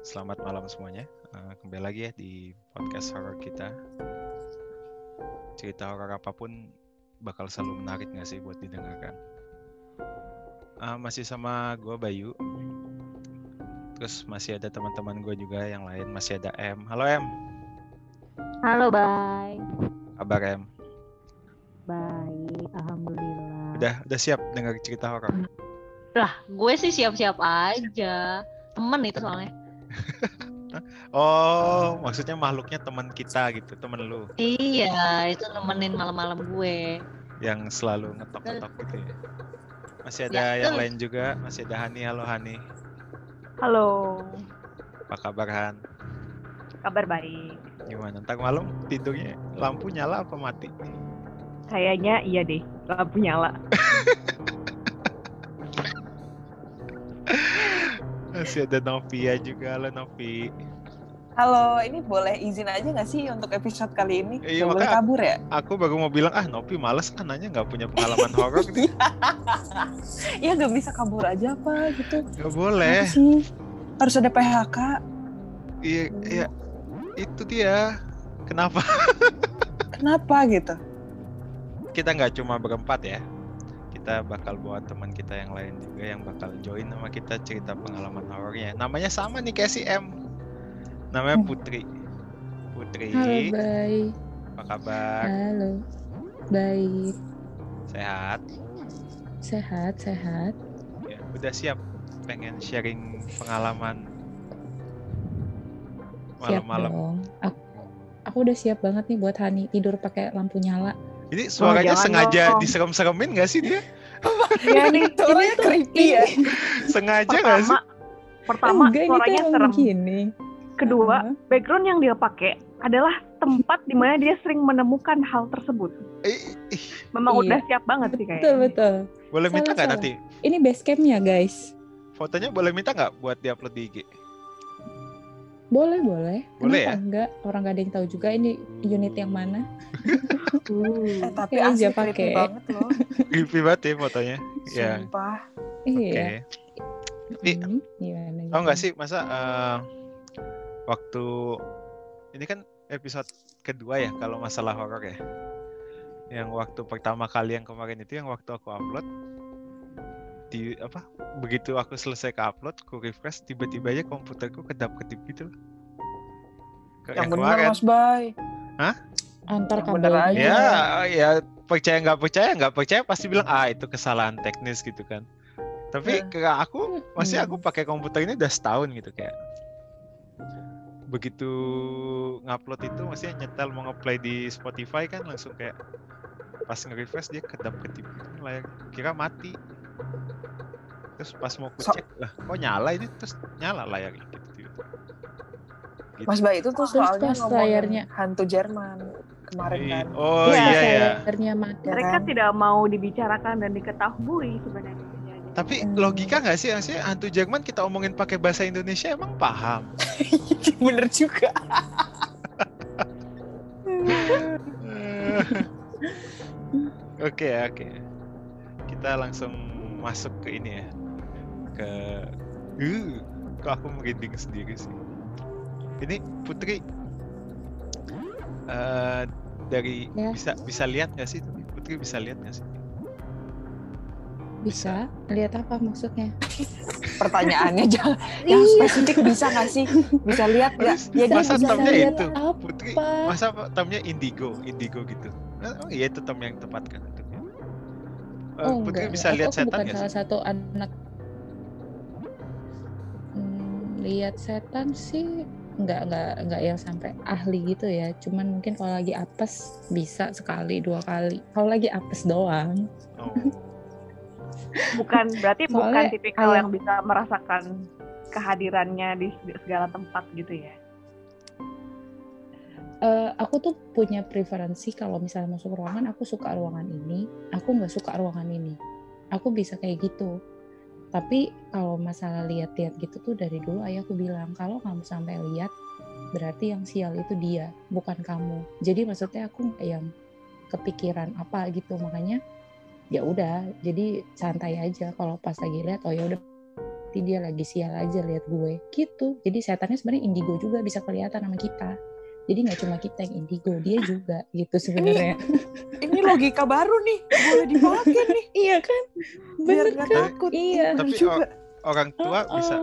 selamat malam semuanya. Uh, kembali lagi ya di podcast horror kita. Cerita horror apa pun bakal selalu menarik nggak sih buat didengarkan. Uh, masih sama gue Bayu. Terus masih ada teman-teman gue juga yang lain. Masih ada M. Halo M. Halo, bye. Kabar M. Baik, alhamdulillah. Udah udah siap dengar cerita horor? Lah, gue sih siap-siap aja. Temen itu soalnya. oh, maksudnya makhluknya teman kita gitu, temen lu. Iya, itu nemenin malam-malam gue. Yang selalu ngetok-ngetok gitu ya. Masih ada Ya, yang lain juga, masih ada Hani. Halo Hani. Halo, Apa kabar Han? kabar baik. Gimana? Ntar malam tidurnya lampu nyala apa mati? Kayaknya iya deh, lampu nyala. Masih ada Novia juga. Halo Novi. Halo, ini boleh izin aja nggak sih untuk episode kali ini? Iya, Nggak boleh kabur ya? Aku baru mau bilang, ah Novi males kan nanya nggak punya pengalaman horor. Iya nggak bisa kabur aja apa gitu. Nggak boleh. Sih? Harus ada PHK. Iya, iya. Itu dia. Kenapa? Kenapa gitu? Kita nggak cuma berempat ya. Kita bakal bawa teman kita yang lain juga yang bakal join sama kita cerita pengalaman horornya. Namanya sama nih kayak si M. Namanya Hmm. Putri. Putri, Halo, Bay. apa kabar? Halo. Baik. Sehat? Sehat, sehat. Ya, udah siap pengen sharing pengalaman Siap malam-malam. dong. Aku, aku udah siap banget nih buat Hani tidur pakai lampu nyala. Ini suaranya jangan sengaja dong. diserem-seremin gak sih dia? Iya nih, Itu orangnya creepy ya. Sengaja gak sih? pertama, pertama Enggak, ini suaranya serem. gini. Kedua, Heeh. background yang dia pakai adalah tempat di mana dia sering menemukan hal tersebut. Eh, ih, Memang Iya. udah siap banget sih kayaknya. betul betul. boleh minta Salah, nggak salah. nanti? Ini base campnya guys. Fotonya boleh minta nggak buat diupload di IG? Boleh boleh. Boleh Kenapa ya? enggak? Orang gak ada yang tahu juga ini unit yang mana. Uh. Eh, tapi asli aja creepy pakai. banget loh. Creepy banget ya fotonya. Ya, Sumpah. oke. Iya. Ih, Hmm, gimana? Oh nggak gimana? sih, masa eh, waktu ini kan episode kedua ya kalau masalah horor ya. Yang waktu pertama kali yang kemarin itu yang waktu aku upload di apa begitu aku selesai ke upload ku refresh tiba-tiba aja komputerku kedap kedip gitu loh. Ke- Yang bener Mas Bay. Antar Yang bener kabelnya. aja. ya ya percaya nggak percaya nggak percaya pasti bilang ah itu kesalahan teknis gitu kan tapi Ya. ke aku masih Hmm. aku pakai komputer ini udah setahun gitu kayak begitu ngupload itu maksudnya nyetel mau ngeplay di Spotify kan langsung kayak pas nge-refresh dia kedap kedip gitu layar kira mati terus pas mau ku So- cek lah kok nyala ini terus nyala layarnya gitu, gitu. Mas Bay itu tuh soalnya ngomongin layarnya. hantu Jerman kemarin Iya. kan. oh Iya, iya ya Layarnya mati. Mereka kan? tidak mau dibicarakan dan diketahui sebenarnya. tapi Hmm. logika nggak sih maksudnya hantu Jerman kita omongin pakai bahasa Indonesia emang paham bener juga. Oke oke. Kita langsung masuk ke ini ya. Ke uh, kok aku merinding sendiri sih. Ini Putri eh dari Ya. bisa bisa lihat nggak sih? Putri bisa lihat nggak sih? Bisa? Lihat apa maksudnya? Pertanyaannya jangan yang Iya. spesifik bisa nggak sih? Bisa lihat nggak? Terus Ya dia masa termnya lihat. itu? apa? Putri masa termnya indigo, indigo gitu. Oh iya itu term yang tepat kan untuknya. Eh, Oh Putri enggak, bisa aku, lihat aku setan bukan salah sih? satu anak Hmm, lihat setan sih nggak nggak nggak yang sampai ahli gitu ya cuman mungkin kalau lagi apes bisa sekali dua kali kalau lagi apes doang Oh. Bukan berarti bukan Soalnya tipikal ayam- yang bisa merasakan kehadirannya di segala tempat gitu ya. Eh, aku tuh punya preferensi kalau misalnya masuk ruangan aku suka ruangan ini aku nggak suka ruangan ini. Aku bisa kayak gitu. Tapi kalau masalah lihat-lihat gitu tuh dari dulu ayahku bilang kalau kamu sampai lihat berarti yang sial itu dia bukan kamu. Jadi maksudnya aku nggak yang kepikiran apa gitu makanya ya udah jadi santai aja. Kalau pas lagi lihat oh ya udah dia lagi sial aja lihat gue. Gitu. Jadi setannya sebenarnya indigo juga bisa kelihatan sama kita jadi nggak cuma kita yang indigo dia juga gitu sebenarnya Ini logika baru nih, boleh dipakai nih. iya kan Biar bener nggak kan takut. iya Tapi juga. o- orang tua Oh, bisa.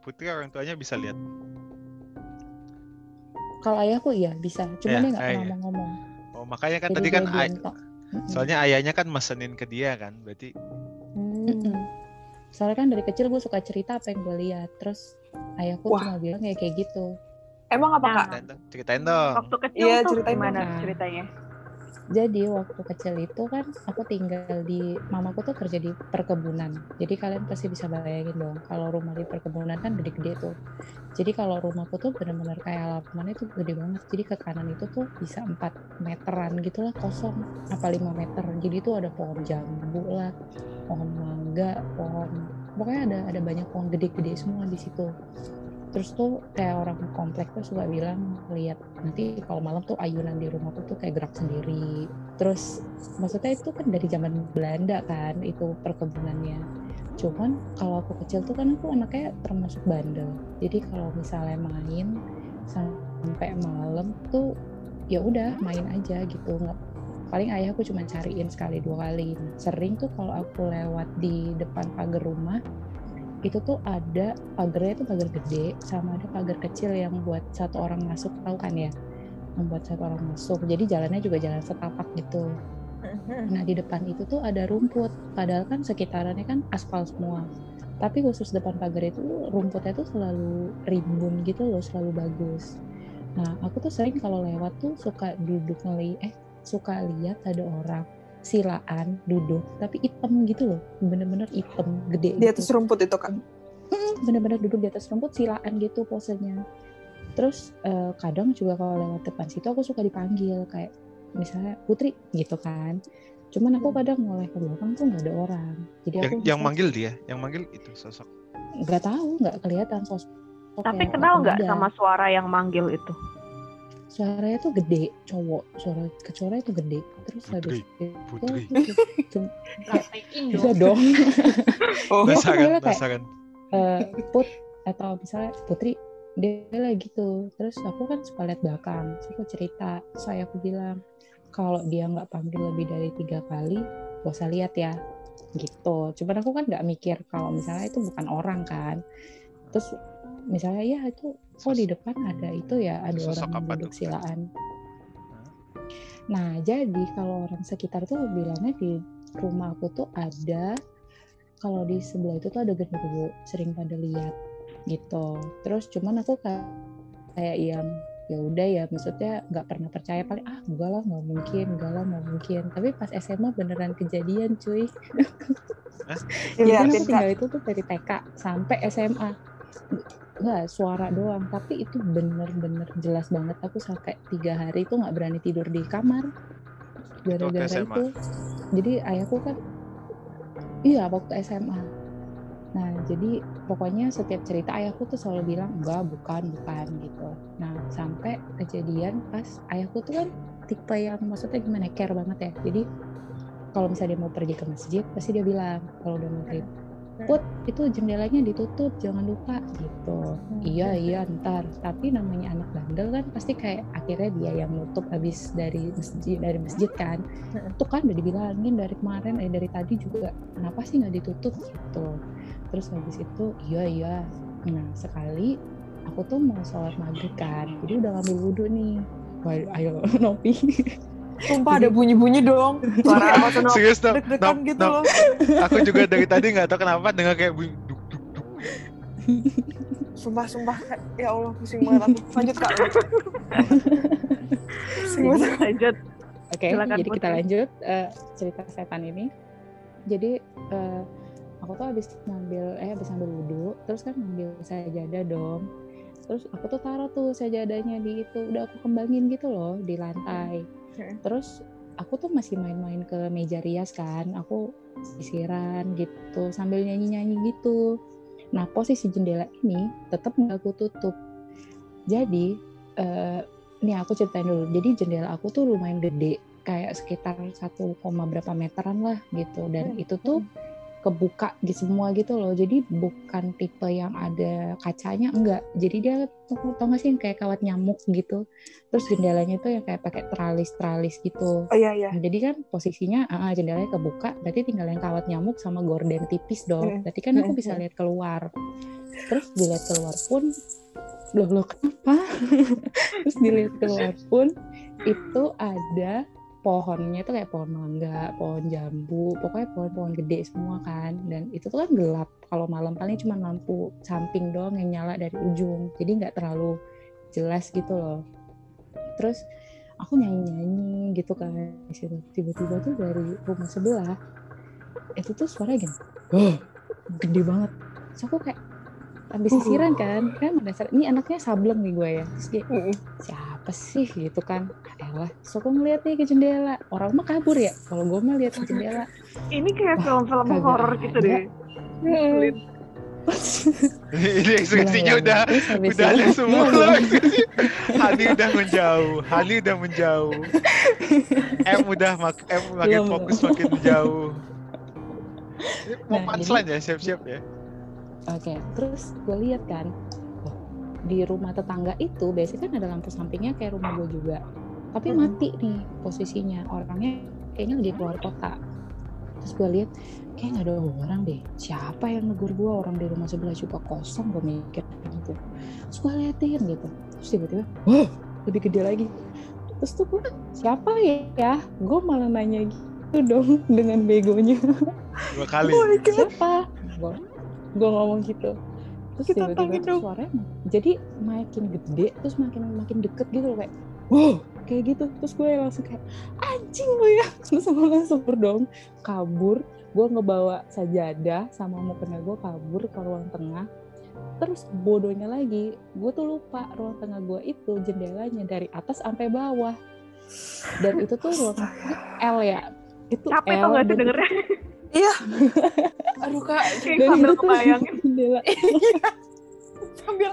Putri orang tuanya bisa lihat. kalau ayahku iya bisa cuma Ya, dia nggak ah, pernah iya. Oh, makanya kan Jadi tadi kan ay- soalnya ayahnya kan mesenin ke dia kan. Berarti Hmm. Soalnya kan dari kecil gue suka cerita apa yang gue lihat terus ayahku Wah. cuma bilang ya kayak gitu Emang apa Nah. kak? ceritain dong, ceritain dong. Waktu kecil Iya, tuh ceritain gimana dong. ceritanya? Jadi waktu kecil itu kan aku tinggal di mamaku tuh kerja di perkebunan. Jadi kalian pasti bisa bayangin dong kalau rumah di perkebunan kan gede-gede tuh. Jadi kalau rumahku tuh bener-bener kayak halamannya tuh gede banget. Jadi ke kanan itu tuh bisa 4 meteran gitu lah kosong apa 5 meter. Jadi tuh ada pohon jambu lah, pohon mangga, pohon pokoknya ada ada banyak pohon gede-gede semua di situ. Terus tuh kayak orang komplek tuh suka bilang lihat nanti kalau malam tuh ayunan di rumahku tuh kayak gerak sendiri. Terus maksudnya itu kan dari zaman Belanda kan itu perkebunannya. Cuman kalau aku kecil tuh kan aku anaknya termasuk bandel. Jadi kalau misalnya main sampai malam tuh ya udah main aja gitu nggak paling ayahku cuma cariin sekali dua kali sering tuh kalau aku lewat di depan pagar rumah itu tuh ada pagarnya itu pagar gede sama ada pagar kecil yang buat satu orang masuk tahu kan ya? Membuat satu orang masuk. Jadi jalannya juga jalan setapak gitu. Nah di depan itu tuh ada rumput. Padahal kan sekitarannya kan aspal semua. Tapi khusus depan pagar itu rumputnya tuh selalu rimbun gitu loh selalu bagus. Nah aku tuh sering kalau lewat tuh suka duduk ngeli eh suka lihat ada orang silaan duduk tapi hitam gitu loh. Bener-bener hitam gede Di gitu. atas rumput itu. Mm, bener-bener duduk di atas rumput silaan gitu posenya. Terus eh, kadang juga kalau lewat depan situ aku suka dipanggil kayak misalnya Putri gitu kan. Cuman aku kadang mulai ke belakang tuh nggak ada orang. Jadi Yang aku yang bisa- manggil dia, yang manggil itu sosok. nggak tahu nggak kelihatan sosok Tapi yang kenal nggak sama suara yang manggil itu? Suaranya tuh gede cowok. Suara kecuali itu gede. Terus habis itu Putri. bisa dong. Oh, Iya, Penasaran, kayak- penasaran. eh, put atau misalnya putri dia lagi gitu. Terus aku kan suka lihat belakang terus aku cerita. Saya aku bilang kalau dia nggak panggil lebih dari tiga kali gak usah lihat ya. Gitu. Cuman aku kan nggak mikir kalau misalnya itu bukan orang kan. Terus misalnya ya itu oh di depan ada itu ya ada Sosok orang duduk silaan. Nah jadi kalau orang sekitar tuh bilangnya di rumah aku tuh ada kalau di sebelah itu tuh ada genderuwo sering pada lihat gitu. Terus cuman aku kayak kayak yang ya udah ya maksudnya nggak pernah percaya paling ah enggak lah nggak mungkin enggak lah nggak mungkin. Tapi pas SMA beneran kejadian cuy. Jadi Iya, kan aku tinggal itu tuh dari TK sampai SMA nggak suara doang. Tapi itu bener-bener jelas banget. Aku sampai tiga hari itu nggak berani tidur di kamar. Gara-gara SMA? itu. Jadi ayahku kan iya waktu SMA nah jadi pokoknya setiap cerita ayahku tuh selalu bilang enggak bukan bukan gitu. Nah sampai kejadian pas ayahku tuh kan tipe yang maksudnya gimana care banget ya. Jadi kalau misalnya dia mau pergi ke masjid pasti dia bilang kalau udah maghrib put itu jendelanya ditutup jangan lupa. Gitu. Iya iya ntar. Tapi namanya anak bandel kan pasti kayak akhirnya dia yang nutup habis dari masjid dari masjid kan. Itu kan udah dibilangin dari kemarin eh dari tadi juga kenapa sih nggak ditutup? Gitu. Terus habis itu iya iya. Nah sekali aku tuh mau sholat maghrib kan jadi udah ngambil wudhu nih. Ayo Nopi Sumpah ada bunyi-bunyi dong. Suara apa tuh? Serius dong. Deg-degan gitu loh. Aku juga dari tadi nggak tahu kenapa dengar kayak bunyi duk duk duk. Sumpah, sumpah. Ya Allah, pusing banget aku. Lanjut kak. pusing banget. Lanjut. Oke, Silakan, jadi kita lanjut eh, cerita setan ini. Jadi eh, aku tuh habis ngambil eh habis ngambil wudhu, terus kan ngambil sajadah dong. Terus aku tuh taruh tuh sajadahnya di itu, udah aku kembangin gitu loh di lantai. Hmm. Terus aku tuh masih main-main ke meja rias kan, aku sisiran gitu sambil nyanyi-nyanyi gitu. Nah posisi jendela ini tetap nggak aku tutup. Jadi eh, nih aku ceritain dulu. Jadi jendela aku tuh lumayan gede, kayak sekitar 1, berapa meteran lah gitu. Dan Hmm. itu tuh kebuka gitu semua gitu loh jadi bukan tipe yang ada kacanya enggak jadi dia tau tau gak sih yang kayak kawat nyamuk gitu terus jendelanya tuh yang kayak pakai tralis tralis gitu Oh iya iya. Nah, jadi kan posisinya ah, jendelanya kebuka, berarti tinggal yang kawat nyamuk sama gorden tipis dong. Berarti kan aku bisa lihat keluar. Terus dilihat keluar pun, loh, loh kenapa? Terus dilihat keluar pun itu ada pohonnya itu kayak pohon mangga, pohon jambu, pokoknya pohon-pohon gede semua kan. Dan itu tuh kan gelap. Kalau malam paling cuma lampu samping doang yang nyala dari ujung. Jadi nggak terlalu jelas gitu loh. Terus aku nyanyi-nyanyi gitu kan di situ. Tiba-tiba tuh dari rumah sebelah itu tuh suaranya gini, oh, gede banget. Terus aku kayak habis sisiran kan, kan dasar ini anaknya sableng nih gue ya. Terus dia, siapa sih gitu kan? Ah, Elah, terus aku ngeliat nih ke jendela. Orang mah kabur ya. Kalau gue mah lihat ke jendela. Ini kayak film-film horor gitu deh. Ini ekspresinya Bilang, udah habis udah ada semua Bilang, loh. Hani udah menjauh, Hani udah menjauh. M udah mak M makin fokus makin menjauh. Ini Mau Nah, punchline ya, siap-siap ya. Oke, terus gue lihat kan, oh, di rumah tetangga itu biasanya kan ada lampu sampingnya kayak rumah gue juga, tapi Mhm. mati nih posisinya orangnya kayaknya lagi keluar kota. Terus gue lihat kayak nggak ada orang deh. Siapa yang negur gue orang di rumah sebelah juga kosong gue mikir gitu. Terus gue liatin gitu. Terus tiba-tiba, wah lebih gede lagi. Terus tuh gue siapa ya? Gue malah nanya gitu dong dengan begonya Dua kali. Oh my God. siapa gue gue ngomong gitu terus Kita tiba-tiba suaranya jadi makin gede terus makin makin deket gitu loh kayak wow kayak gitu. Terus gue langsung kayak anjing lo ya. Terus gue langsung dong kabur. Gue ngebawa sajadah sama mukena gue kabur ke ruang tengah. Terus bodohnya lagi gue tuh lupa ruang tengah gue itu jendelanya dari atas sampai bawah. Dan itu tuh ruang tengahnya L ya. Itu Capek L tau gak sih dengernya? Aduh kak, Kayak sambil kebayangin. jendela. Sambil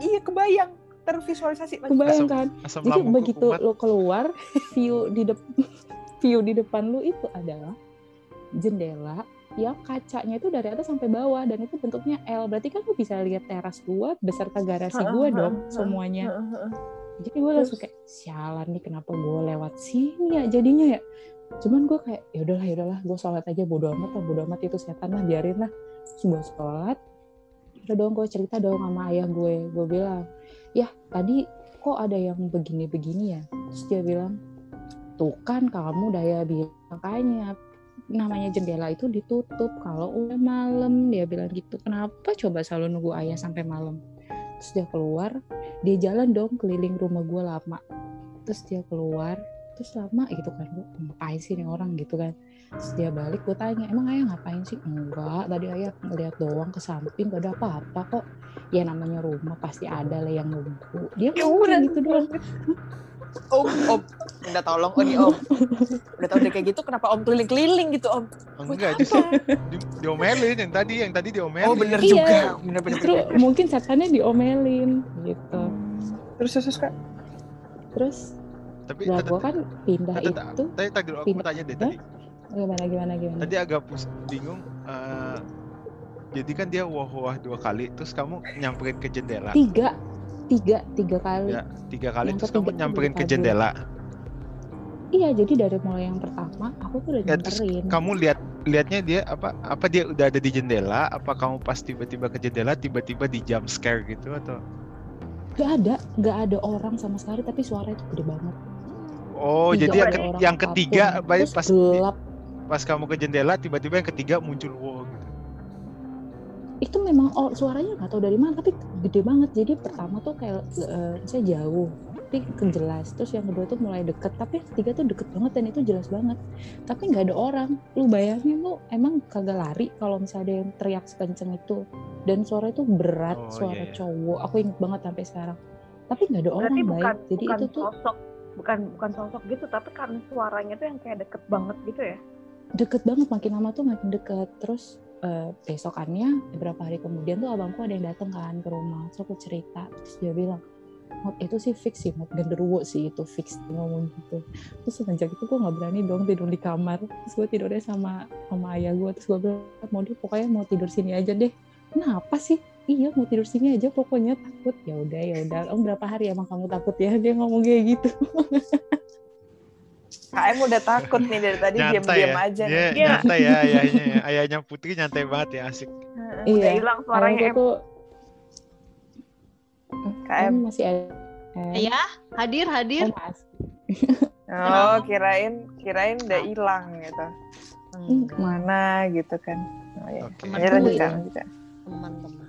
iya kebayang tervisualisasi lagi. kebayang kan Asam Jadi lambung begitu kumat. lo keluar, view di depan view di depan lu itu adalah jendela yang kacanya itu dari atas sampai bawah dan itu bentuknya L. Berarti kan lu bisa lihat teras gua beserta garasi gua dong semuanya. Heeh, heeh. Jadi gue langsung kayak sialan nih kenapa gue lewat sini ya jadinya ya. Cuman gue kayak ya udahlah ya udahlah gue sholat aja bodo amat lah bodo amat itu setan lah biarin lah. Terus gue sholat. Udah dong gue cerita dong sama ayah gue. Gue bilang ya tadi kok ada yang begini-begini ya. Terus dia bilang tuh kan kamu daya bilang makanya namanya jendela itu ditutup kalau udah malam. Dia bilang gitu kenapa coba selalu nunggu ayah sampai malam? Terus dia keluar dia jalan dong keliling rumah gue lama. Terus dia keluar terus lama gitu kan ngapain sih nih orang? Gitu kan terus dia balik gue tanya emang ayah ngapain sih enggak tadi ayah ngeliat doang ke samping gak ada apa-apa kok ya namanya rumah pasti ada lah yang nunggu dia Ya ngomong udah. gitu doang Om, om, minta tolong, oh nih om. Udah tau dia kayak gitu, kenapa om keliling-keliling gitu om? Enggak, justru di, diomelin yang tadi, yang tadi diomelin. Oh bener Iya. juga, bener bener. justru mungkin setannya diomelin gitu Terus terus kak, terus Tapi tadi- gue kan pindah itu tadi tadi aku tanya deh tadi. Gimana gimana gimana Tadi agak bingung. eh, jadi kan dia wah-wah dua kali, terus kamu nyamperin ke jendela. tiga tiga tiga kali Ya, tiga kali Yang terus kamu nyamperin ke jendela. iya jadi dari mulai yang pertama aku tuh udah Ya, terus nyamperin Kamu lihat lihatnya dia apa apa dia udah ada di jendela apa kamu pas tiba-tiba ke jendela tiba-tiba di jump scare gitu atau Gak ada, gak ada orang sama sekali, tapi suara itu gede banget. Oh, Tiga jadi yang, ke- yang ketiga baik pas gelap. Pas kamu ke jendela tiba-tiba yang ketiga muncul wow gitu. Itu memang oh, suaranya nggak tahu dari mana, tapi gede banget. Jadi pertama tuh kayak eh, saya jauh, tapi jelas. Terus yang kedua tuh mulai deket, tapi yang ketiga tuh deket banget dan itu jelas banget. Tapi nggak ada orang. Lu bayangin lu emang kagak lari kalau misalnya ada yang teriak sekenceng itu. Dan suara itu berat, Oh, suara iya, iya. cowok. Aku inget banget sampai sekarang. Tapi nggak ada orang Berarti baik. bukan Jadi bukan itu tuh sosok bukan bukan sosok gitu tapi karena suaranya tuh yang kayak deket banget gitu ya. Deket banget makin lama tuh makin deket terus eh, besokannya beberapa hari kemudian tuh abangku ada yang datang kan ke rumah terus aku cerita terus dia bilang Mot itu sih fix sih, Mot genderuwo sih itu fix ngomong gitu. Terus semenjak itu gue nggak berani dong tidur di kamar. Terus gue tidurnya sama sama ayah gue. Terus gue bilang, mau dia pokoknya mau tidur sini aja deh. Kenapa sih? Iya mau tidur sini aja pokoknya takut. Ya udah ya udah. Om berapa hari emang kamu takut ya? Dia ngomong kayak gitu. KM udah takut nih dari tadi diam-diam ya. aja. Iya. nyantai ya ayahnya ya. Ayahnya Putri nyantai banget ya asik. Udah Iya. hilang suaranya em. tuh KM. Masih ada. Ya, hadir, hadir. Mas. Oh, kirain kirain udah hilang gitu. Hmm, ke mana gitu kan. Oh, ya. Oke. Teman Ya, lanjutkan. Teman-teman.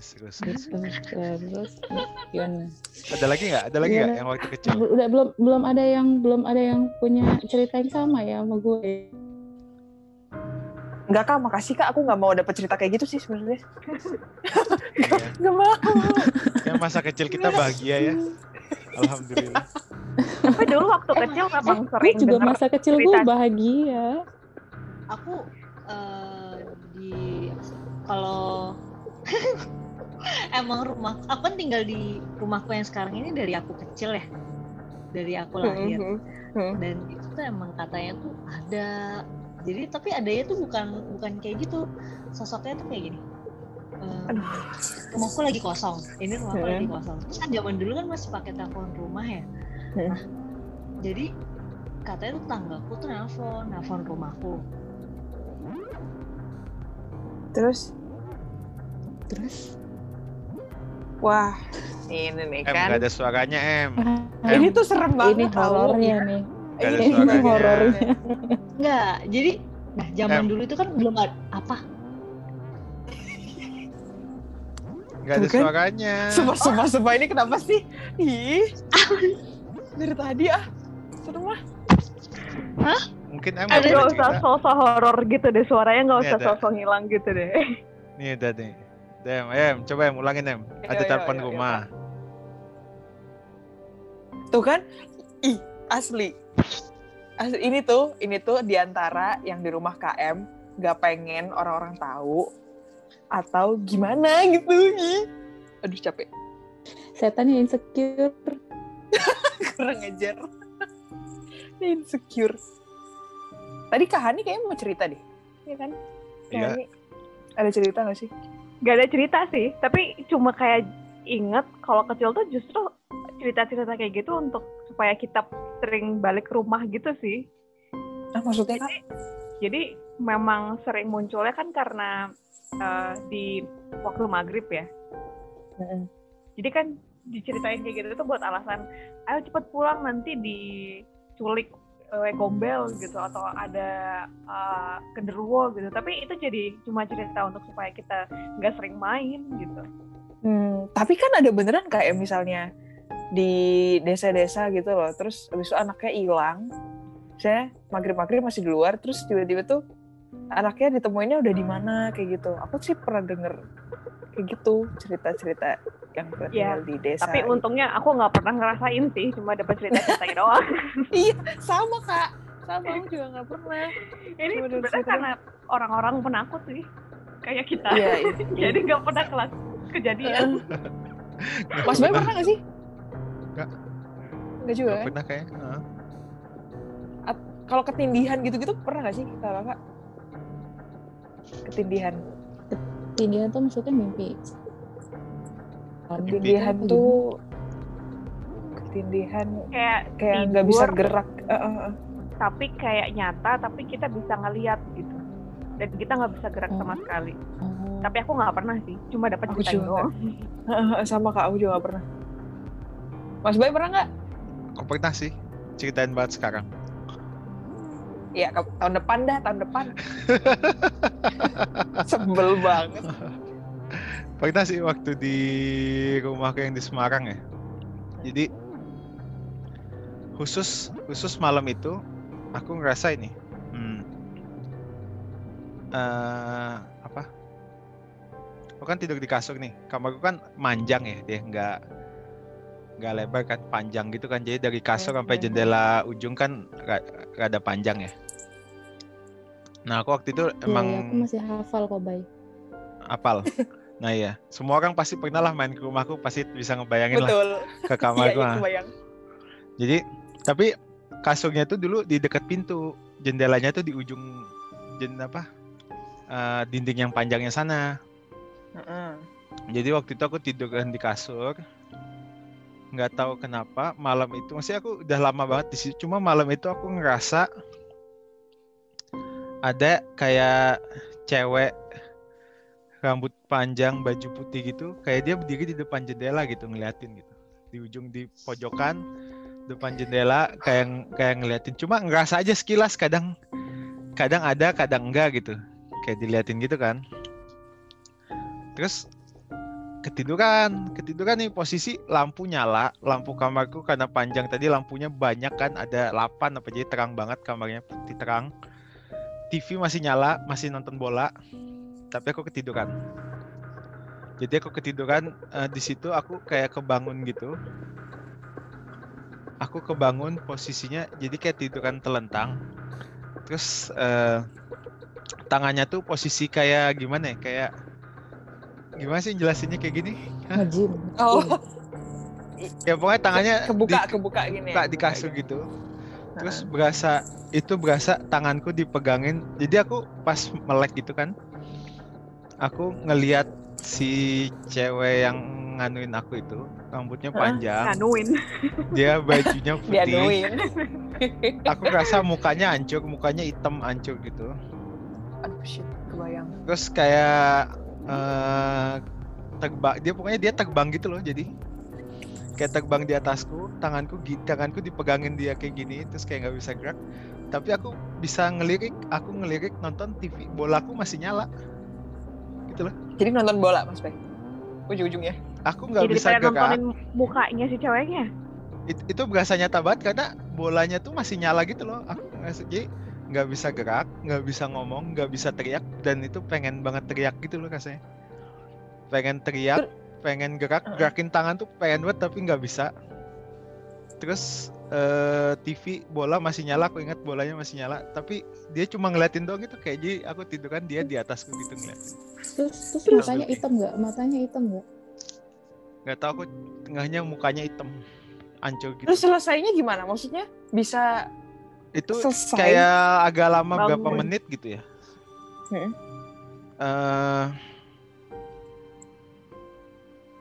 Seru, Terus, terus gimana? Ada lagi nggak? Ada lagi nggak Gimana? yang waktu kecil? Udah belum belum ada yang belum ada yang punya cerita yang sama ya sama gue. Enggak kak, makasih kak. Aku nggak mau dapet cerita kayak gitu sih sebenarnya. Iya. Nggak mau. Yang masa kecil kita bahagia ya. Alhamdulillah. Tapi dulu waktu kecil memang Gue sering juga masa kecil gue bahagia. Aku eh, di kalau emang rumah aku kan tinggal di rumahku yang sekarang ini dari aku kecil ya. Dari aku lahir. Hmm. dan itu tuh emang katanya tuh ada jadi tapi adanya tuh bukan bukan kayak gitu sosoknya tuh kayak gini Ehm, rumahku lagi kosong ini rumahku Hmm. lagi kosong terus kan zaman dulu kan masih pakai telepon rumah ya Hmm. nah jadi katanya tuh tanggaku tuh nelfon nelfon rumahku Terus, Terus wah, ini nih Em kan. nggak ada suaranya em. Ini tuh serem banget. ini horornya nih. Nggak ada Ini suaranya. horornya. enggak jadi nah zaman Em. dulu itu kan belum ada apa Nggak ada suaranya. Sumpah, sumpah, sumpah ini kenapa sih? Ih, dari tadi ah, serem ah. Mungkin em Em nggak usah sosok horor gitu deh suaranya Ini usah sosok ngilang gitu deh. Nih nih. Dem, em, coba em ulangin em. Ada telepon rumah. Tuh kan? Ih, asli. Asli ini tuh, ini tuh di antara yang di rumah KM nggak pengen orang-orang tahu atau gimana gitu. Ih. Aduh capek. Setan yang insecure. Kurang ajar. Insecure. Tadi Kak Hani kayaknya mau cerita deh. Iya kan? Kak Iya. Ada cerita gak sih? Gak ada cerita sih, tapi cuma kayak inget kalau kecil tuh justru cerita-cerita kayak gitu untuk supaya kita sering balik ke rumah gitu sih. Ah, maksudnya Kak? Jadi memang sering munculnya kan karena eh, di waktu maghrib ya. Mm-mm. Jadi kan diceritain kayak gitu tuh buat alasan, ayo cepet pulang nanti diculik eh, gombel gitu atau ada eh, genderuwo gitu. Tapi itu jadi cuma cerita untuk supaya kita nggak sering main gitu. Hmm, tapi kan ada beneran kayak misalnya di desa-desa gitu loh, terus habis itu anaknya hilang, saya maghrib-maghrib masih di luar, terus tiba-tiba tuh anaknya ditemuinnya udah di mana kayak gitu. Aku sih pernah denger kayak gitu cerita-cerita yang Iya, tinggal di desa. Tapi gitu. untungnya aku nggak pernah ngerasain sih, cuma dapat cerita-ceritanya doang. iya sama kak, sama aku juga nggak pernah. Ini sebenarnya cerita karena orang-orang penakut sih, kayak kita. Iya, iya. Jadi nggak pernah kelas kejadian. Mas Boy pernah nggak sih? Nggak. Nggak juga. Nggak kan? pernah kayak. Heeh. Kalau ketindihan gitu-gitu pernah nggak sih kakak? Ketindihan. Tindihan tuh maksudnya mimpi. Ketindihan Apa tuh ketindihan Kayak kayak nggak bisa gerak. Eh, eh, eh. tapi kayak nyata, tapi kita bisa ngeliat gitu. Dan kita nggak bisa gerak sama Oh. sekali. Oh. Tapi aku nggak pernah sih, cuma dapat cerita doang. Sama kak aku juga nggak pernah. Mas Boy pernah nggak? Aku pernah sih. Ceritain banget sekarang. Ke- tahun depan dah tahun depan. Sebel banget. Pernah sih waktu di rumahku yang di Semarang ya. Jadi khusus khusus malam itu aku ngerasa ini. Hmm, eh, apa? Aku kan tidur di kasur nih. Kamarku kan manjang ya, dia nggak nggak lebar kan, panjang gitu kan. Jadi dari kasur sampai jendela ujung kan ra- rada panjang ya. Nah aku waktu itu Iya, emang aku masih hafal kok, Bay. apal. Nah iya, semua orang pasti pernah lah main ke rumahku, pasti bisa ngebayangin lah Betul. ke Iya, kamarku. iya kebayang. Jadi, tapi kasurnya tuh dulu di dekat pintu, jendelanya tuh di ujung jen apa? eh, dinding yang panjangnya sana. Heeh. Jadi waktu itu aku tidur kan di kasur. Nggak tahu kenapa malam itu, maksudnya aku udah lama banget di situ. Cuma malam itu aku ngerasa ada kayak cewek rambut panjang, baju putih gitu, kayak dia berdiri di depan jendela gitu ngeliatin gitu. Di ujung di pojokan depan jendela kayak kayak ngeliatin. Cuma ngerasa aja sekilas kadang kadang ada, kadang enggak gitu. Kayak diliatin gitu kan. Terus ketiduran, ketiduran nih posisi lampu nyala, lampu kamarku karena panjang tadi lampunya banyak kan, ada 8 apa jadi terang banget kamarnya putih terang. TV masih nyala, masih nonton bola, tapi aku ketiduran. Jadi aku ketiduran eh, di situ aku kayak kebangun gitu. Aku kebangun posisinya jadi kayak tiduran telentang. Terus eh, tangannya tuh posisi kayak gimana ya? Kayak gimana sih jelasinnya kayak gini? Ngejim. Oh, Ya pokoknya tangannya kebuka di, kebuka gini. ya, buka di kebuka kasur gini. gitu. Terus berasa itu berasa tanganku dipegangin. Jadi aku pas melek gitu kan. Aku ngeliat si cewek yang nganuin aku itu rambutnya panjang, Nganuin. dia bajunya putih. Aku rasa mukanya hancur, mukanya hitam hancur gitu. Aduh shit, kebayang. Terus kayak eh terbang, dia pokoknya dia terbang gitu loh. Jadi kayak terbang di atasku, tanganku tanganku dipegangin dia kayak gini, terus kayak nggak bisa gerak. Tapi aku bisa ngelirik, aku ngelirik nonton TV, bolaku masih nyala. Gitu loh. Jadi nonton bola Mas Bay. Ujung-ujungnya. Aku nggak bisa gerak. nontonin mukanya si ceweknya. It- itu berasa nyata banget karena bolanya tuh masih nyala gitu loh. Aku jadi nggak bisa gerak, nggak bisa ngomong, nggak bisa teriak dan itu pengen banget teriak gitu loh rasanya. Pengen teriak, pengen gerak, gerakin tangan tuh pengen banget tapi nggak bisa. Terus eh, TV bola masih nyala, aku ingat bolanya masih nyala, tapi dia cuma ngeliatin doang gitu kayak jadi aku tiduran dia di atasku gitu ngeliatin. Terus terus matanya hitam nggak? Matanya hitam nggak? Nggak tahu aku tengahnya mukanya hitam, hancur gitu. Terus selesainya gimana? Maksudnya bisa itu selesai? kayak agak lama berapa Bangun. menit gitu ya. Hmm. eh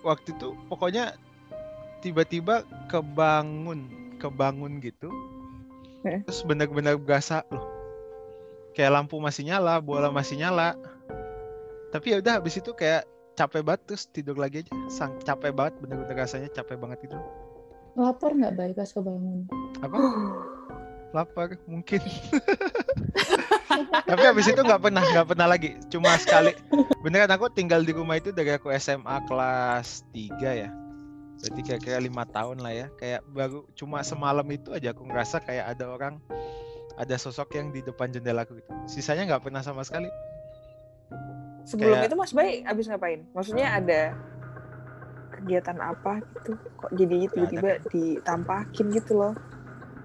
waktu itu pokoknya tiba-tiba kebangun, kebangun gitu. Hmm. Terus benar-benar berasa loh. Kayak lampu masih nyala, bola masih nyala. Tapi ya udah habis itu kayak capek banget terus tidur lagi aja. Sang capek banget bener-bener rasanya capek banget itu. Lapar nggak baik pas kebangun? Apa? Lapar mungkin. Tapi habis itu nggak pernah, nggak pernah lagi. Cuma sekali. Beneran aku tinggal di rumah itu dari aku SMA kelas 3 ya. Berarti kira-kira lima tahun lah ya. Kayak baru cuma semalam itu aja aku ngerasa kayak ada orang, ada sosok yang di depan jendela aku gitu. Sisanya nggak pernah sama sekali. Sebelum Kayak- itu Mas Bay abis ngapain? Maksudnya ada kegiatan apa gitu? Kok jadi tiba-tiba ditampakin gitu loh?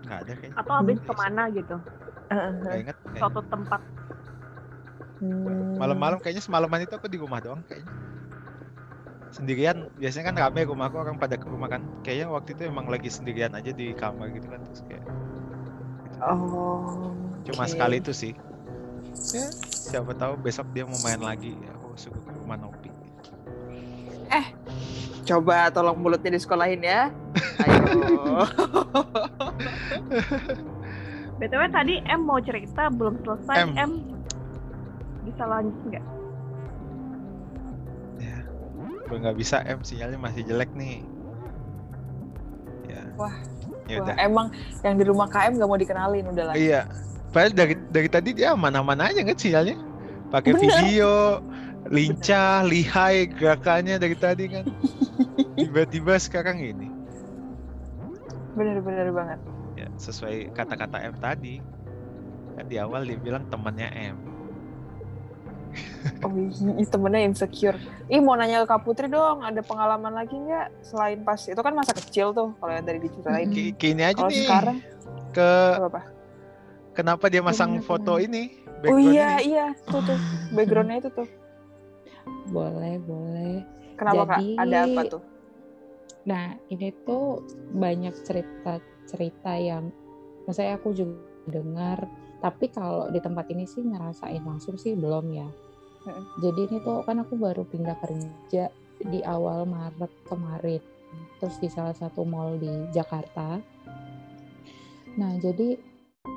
Nggak ada kayaknya. Atau habis ke mana gitu. Heeh. Nggak inget. kayaknya. Suatu tempat. Hmm. Malam-malam kayaknya semalaman itu aku di rumah doang kayaknya. Sendirian, biasanya kan rame rumahku orang pada ke rumah kan. Kayaknya waktu itu emang lagi sendirian aja di kamar gitu kan terus kayak Oh. cuma oke. sekali itu sih. Ya, siapa tahu besok dia mau main lagi, aku suruh ke rumah Nopi. Coba tolong mulutnya disekolahin ya. Ayo. BTW tadi M mau cerita belum selesai. M. M, bisa lanjut nggak? Gue nggak bisa M sinyalnya masih jelek nih. Ya. Wah, Ya Wah, udah. emang yang di rumah KM gak mau dikenalin udah lah. Iya. Padahal dari dari tadi dia aman-aman aja kan sinyalnya. Pakai video, lincah, lihai gerakannya dari tadi kan. Tiba-tiba sekarang ini. Bener-bener banget. Ya, sesuai kata-kata M tadi. Kan di awal dia bilang temannya M. Oh iya, temennya insecure. Ih mau nanya ke Kak Putri dong, ada pengalaman lagi nggak selain pas itu kan masa kecil tuh kalau yang tadi diceritain. Ki- Kini aja Kalau nih sekarang ke apa apa? kenapa dia masang Bener, foto ini Oh iya ini. iya tuh tuh backgroundnya itu tuh. boleh boleh Kenapa Jadi- kak? Ada apa tuh? Nah, ini tuh banyak cerita-cerita yang misalnya aku juga dengar, tapi kalau di tempat ini sih ngerasain langsung sih belum ya. Jadi ini tuh kan aku baru pindah kerja di awal Maret kemarin, terus di salah satu mall di Jakarta. Nah, jadi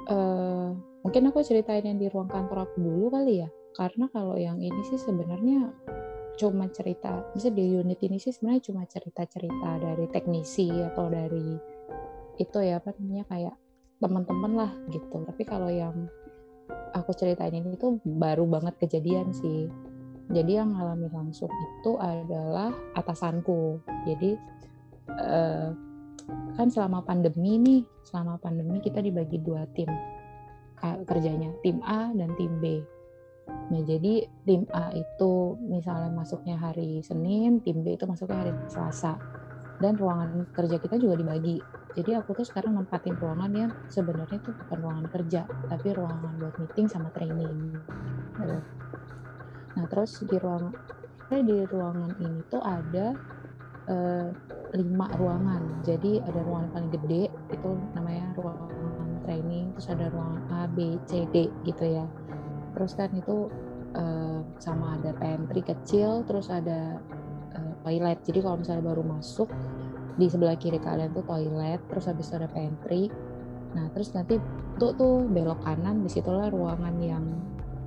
eh, mungkin aku ceritain yang di ruang kantor aku dulu kali ya, karena kalau yang ini sih sebenarnya cuma cerita, bisa di unit ini sih sebenarnya cuma cerita-cerita dari teknisi atau dari itu ya apa namanya kayak teman-teman lah gitu. Tapi kalau yang aku ceritain ini tuh baru banget kejadian sih. Jadi yang ngalamin langsung itu adalah atasanku. Jadi eh, kan selama pandemi nih, selama pandemi kita dibagi dua tim kerjanya, tim A dan tim B. Nah, jadi tim A itu misalnya masuknya hari Senin, tim B itu masuknya hari Selasa. Dan ruangan kerja kita juga dibagi. Jadi aku tuh sekarang nempatin ruangan yang sebenarnya itu bukan ruangan kerja, tapi ruangan buat meeting sama training. Gitu. Nah, terus di ruang eh, di ruangan ini tuh ada eh, lima ruangan. Jadi ada ruangan paling gede itu namanya ruangan training, terus ada ruangan A, B, C, D gitu ya terus kan itu eh, sama ada pantry kecil terus ada eh, toilet jadi kalau misalnya baru masuk di sebelah kiri kalian tuh toilet terus habis itu ada pantry. Nah terus nanti tuh tuh belok kanan di situlah ruangan yang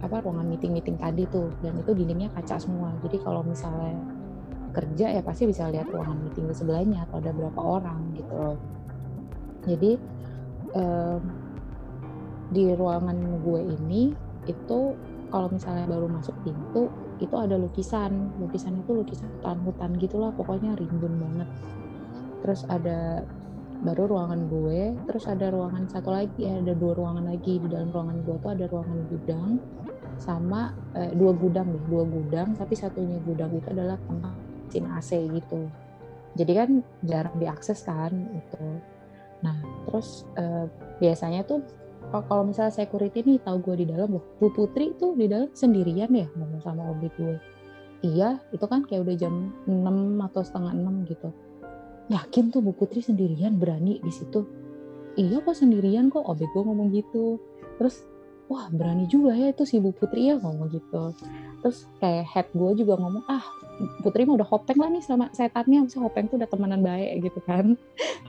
apa ruangan meeting meeting tadi tuh. Dan itu dindingnya kaca semua. Jadi kalau misalnya kerja ya pasti bisa lihat ruangan meeting di sebelahnya atau ada berapa orang gitu loh. Jadi em, di ruangan gue ini itu kalau misalnya baru masuk pintu itu ada lukisan. Lukisan itu lukisan hutan-hutan gitulah pokoknya rimbun banget terus ada baru ruangan gue terus ada ruangan satu lagi eh, ada dua ruangan lagi. Di dalam ruangan gue tuh ada ruangan gudang sama eh, dua gudang deh dua gudang. Tapi satunya gudang itu adalah tempat mesin AC gitu. Jadi kan jarang diakses kan itu nah terus eh, biasanya tuh kalau- kalau misalnya security nih tahu gue di dalam loh Bu Putri tuh di dalam sendirian ya ngomong sama obik gue. Iya itu kan kayak udah jam 6 atau setengah 6 gitu yakin tuh Bu Putri sendirian berani di situ? Iya kok sendirian kok obik gue ngomong gitu. Terus wah berani juga ya itu si Bu Putri ya ngomong gitu. Terus kayak head gue juga ngomong ah Putri mah udah hopeng lah nih sama setannya Maksudnya hopeng tuh udah temenan baik gitu kan.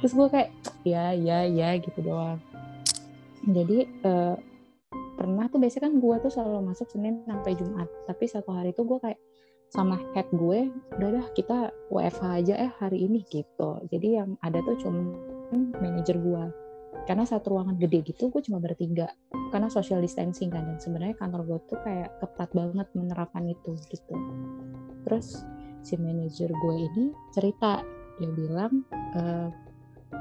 Terus gue kayak ya ya ya gitu doang. Jadi eh, pernah tuh biasanya kan gue tuh selalu masuk Senin sampai Jumat tapi satu hari tuh gue kayak sama head gue udah dah kita WFH aja eh hari ini gitu. Jadi yang ada tuh cuma manajer gue karena satu ruangan gede gitu gue cuma bertiga. Karena social distancing kan dan sebenarnya kantor gue tuh kayak ketat banget menerapkan itu gitu. Terus si manajer gue ini cerita. Dia bilang eh,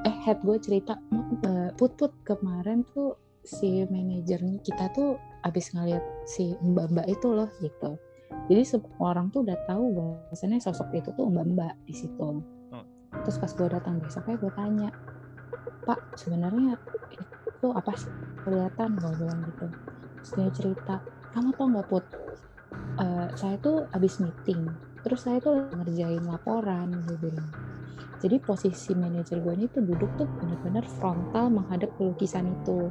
eh head gue cerita "Mak, eh, put put kemarin tuh si manajernya kita tuh abis ngeliat si mbak-mbak itu loh gitu jadi semua orang tuh udah tahu bahwasannya sosok itu tuh mbak-mbak di situ. Terus pas gue datang besoknya gue tanya pak sebenarnya itu apa sih kelihatan? Gue bilang gitu. Terus dia cerita kamu tau nggak put? Eh, saya tuh abis meeting terus saya tuh ngerjain laporan gue bilang. Jadi posisi manajer gue ini tuh duduk tuh benar-benar frontal menghadap lukisan itu.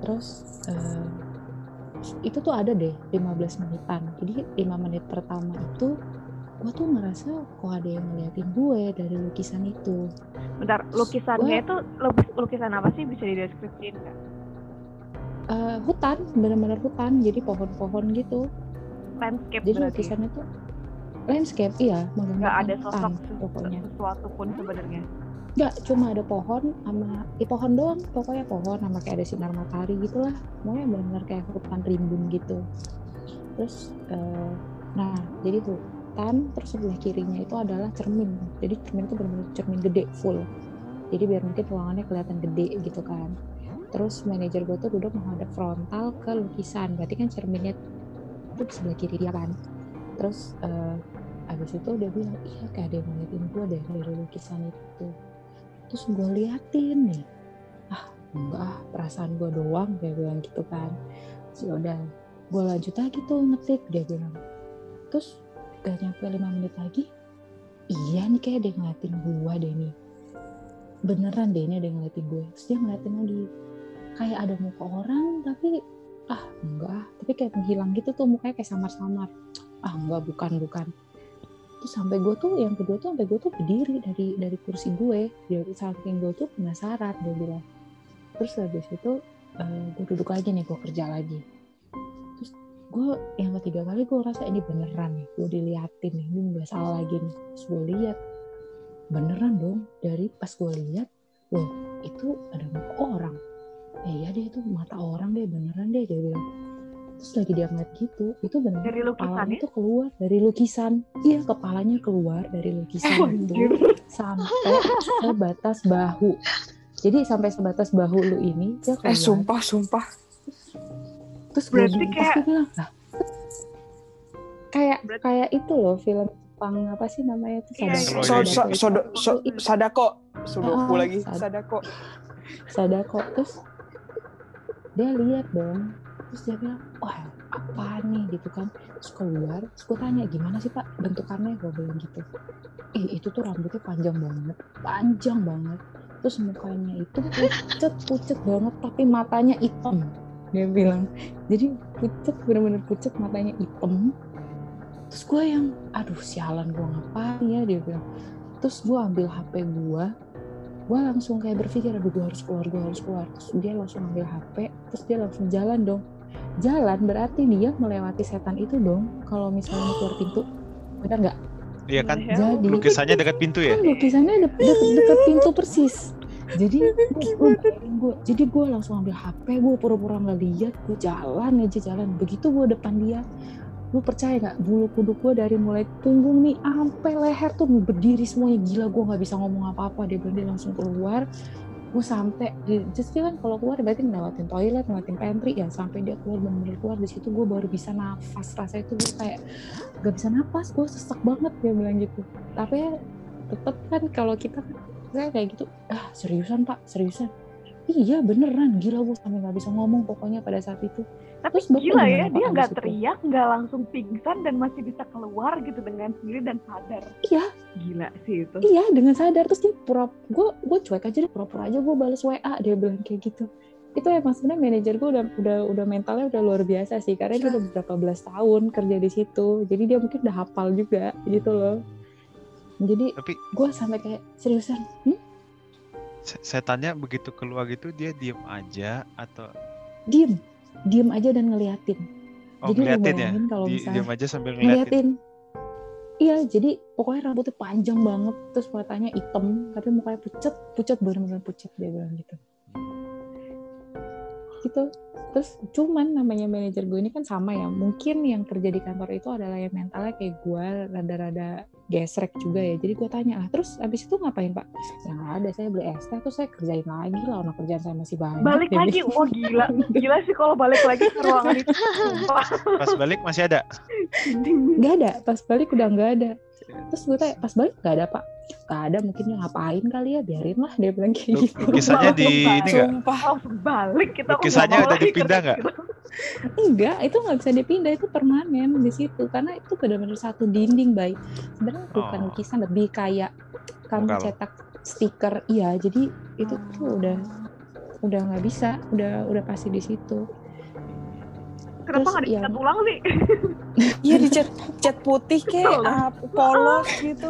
Terus eh, itu tuh ada deh 15 menitan. Jadi 5 menit pertama itu gue tuh ngerasa kok ada yang ngeliatin gue dari lukisan itu. Bentar, lukisannya Gua- itu lukis- lukisan apa sih? Bisa dideskripsiin nggak? Eh, hutan benar-benar hutan. Jadi pohon-pohon gitu. Landscape jadi berarti. lukisannya tuh landscape iya. Nggak ada hutan sosok pokoknya. sesuatu pun sebenarnya. Nggak, cuma ada pohon sama ya pohon doang pokoknya pohon sama kayak ada sinar matahari gitulah. Pokoknya benar-benar kayak hutan rimbun gitu. Terus eh, nah jadi tuh hutan terus sebelah kirinya itu adalah cermin. Jadi cermin itu benar-benar cermin gede full. Jadi biar mungkin ruangannya kelihatan gede gitu kan. Terus manajer gue tuh duduk menghadap frontal ke lukisan. Berarti kan cerminnya itu sebelah kiri dia kan. Terus eh, abis itu dia bilang iya kayak ada yang ngeliatin gue dari lukisan itu terus gue liatin nih. Ah enggak perasaan gue doang dia bilang gitu kan. Terus ya udah gue lanjut lagi tuh ngetik dia bilang. Terus gak nyampe lima menit lagi iya nih kayak yang ngeliatin gua deh nih. Beneran deh ini ada yang ngeliatin gue terus dia ngeliatin lagi. Kayak ada muka orang tapi ah enggak. Tapi kayak menghilang gitu tuh mukanya kayak samar-samar. Ah enggak bukan bukan terus sampai gue tuh yang kedua tuh sampai gue tuh berdiri dari dari kursi gue. Dari saking gue tuh penasaran dia bilang. Terus habis itu uh, gue duduk lagi nih gue kerja lagi. Terus gue yang ketiga kali gue rasa ini beneran nih gue diliatin nih. Ini nggak salah lagi nih. Terus gue lihat beneran dong dari pas gue lihat loh itu ada muka orang. Eh ya deh itu mata orang deh beneran deh dia bilang terus lagi dia ngeliat gitu itu bener Dari lukisan kepalanya ya? keluar dari lukisan iya kepalanya keluar dari lukisan Oh, itu sampai sebatas bahu jadi sampai sebatas bahu lu ini dia keluar Eh sumpah sumpah. terus gue Berarti kayak- bilang lah kayak Berarti- kayak itu loh film Jepang apa sih namanya itu Iya, Sadako. iya. So, so, Sadako. so, so, sadako. Sudoku Ah, lagi. sad- Sadako. Sadako terus dia lihat dong terus dia bilang wah apa nih? Gitu kan. Terus keluar terus gue tanya gimana sih pak bentukannya? Gue bilang gitu. Ih itu tuh rambutnya panjang banget. Panjang banget. Terus mukanya itu pucet pucet banget tapi matanya hitam. Dia bilang. Jadi pucet bener-bener pucet matanya hitam. Terus gue yang aduh sialan gue ngapain ya? Dia bilang. Terus gue ambil hp gue gue langsung kayak berpikir aduh gue harus keluar gue harus keluar. Terus dia langsung ambil hp terus dia langsung jalan dong jalan berarti dia melewati setan itu dong. Kalau misalnya keluar pintu benar nggak? Iya kan? Ya, Jadi- Lukisannya dekat pintu ya? kan lukisannya de- de- dekat pintu persis. Jadi gue gue jadi gue langsung ambil hp gue pura-pura nggak lihat gue jalan aja jalan. Begitu gue depan dia lu percaya nggak? Bulu kuduk gue dari mulai punggung nih sampai leher tuh berdiri semuanya. Gila gue nggak bisa ngomong apa-apa. Dia bilang dia langsung keluar gue sampai just kan kalau keluar berarti ngelewatin toilet ngelewatin pantry ya sampai dia keluar bener-bener keluar di situ gue baru bisa nafas rasanya itu gue kayak gak bisa nafas gue sesek banget dia bilang gitu. Tapi ya tetep kan kalau kita kan saya kayak gitu ah seriusan pak seriusan? Iya beneran gila gue sampai nggak bisa ngomong pokoknya pada saat itu Tapi gila ya, dia nggak teriak, nggak langsung pingsan dan masih bisa keluar gitu dengan sendiri dan sadar. iya Gila sih itu. iya dengan sadar terus dia pura gue gue cuek aja deh pura-pura aja gue balas wa dia bilang kayak gitu itu emang sebenarnya manajer gue udah udah udah mentalnya udah luar biasa sih karena dia udah berapa belas tahun kerja di situ jadi dia mungkin udah hafal juga gitu loh jadi Tapi gue sampai kayak seriusan hmm? setannya begitu keluar gitu dia diem aja atau diem diem aja dan ngeliatin oh Jadi ngeliatin ya? kalau Di- misalnya diem aja sambil ngeliatin. ngeliatin iya jadi pokoknya rambutnya panjang banget terus matanya hitam tapi mukanya pucet pucet bener-bener pucet dia bilang gitu gitu. Terus cuman namanya manajer gue ini kan sama ya. Mungkin yang kerja di kantor itu adalah yang mentalnya kayak gue rada-rada gesrek juga ya. Jadi gue tanya ah terus abis itu ngapain pak? Ya nggak ada saya beli es teh terus saya kerjain lagi lah orang kerjaan saya masih banyak Balik lagi, wah gila. Gila sih kalau balik lagi ke ruangan itu. Sumpah. Pas balik masih ada. nggak ada. Pas balik udah nggak ada. Terus gue tanya pas balik nggak ada pak nggak ada mungkin dia ngapain kali ya biarin lah dia bilang kayak gitu Lukisannya di ini nggak? Sumpah. Balik kita. Lukisannya udah dipindah nggak? enggak itu nggak bisa dipindah itu permanen di situ karena itu benar-benar satu dinding baik sebenarnya bukan Oh. lukisan lebih kayak kamu cetak stiker iya jadi itu tuh udah udah nggak bisa udah udah pasti di situ Kenapa nggak dicat ya. ulang sih? Iya dicat cat putih kayak ah, polos gitu.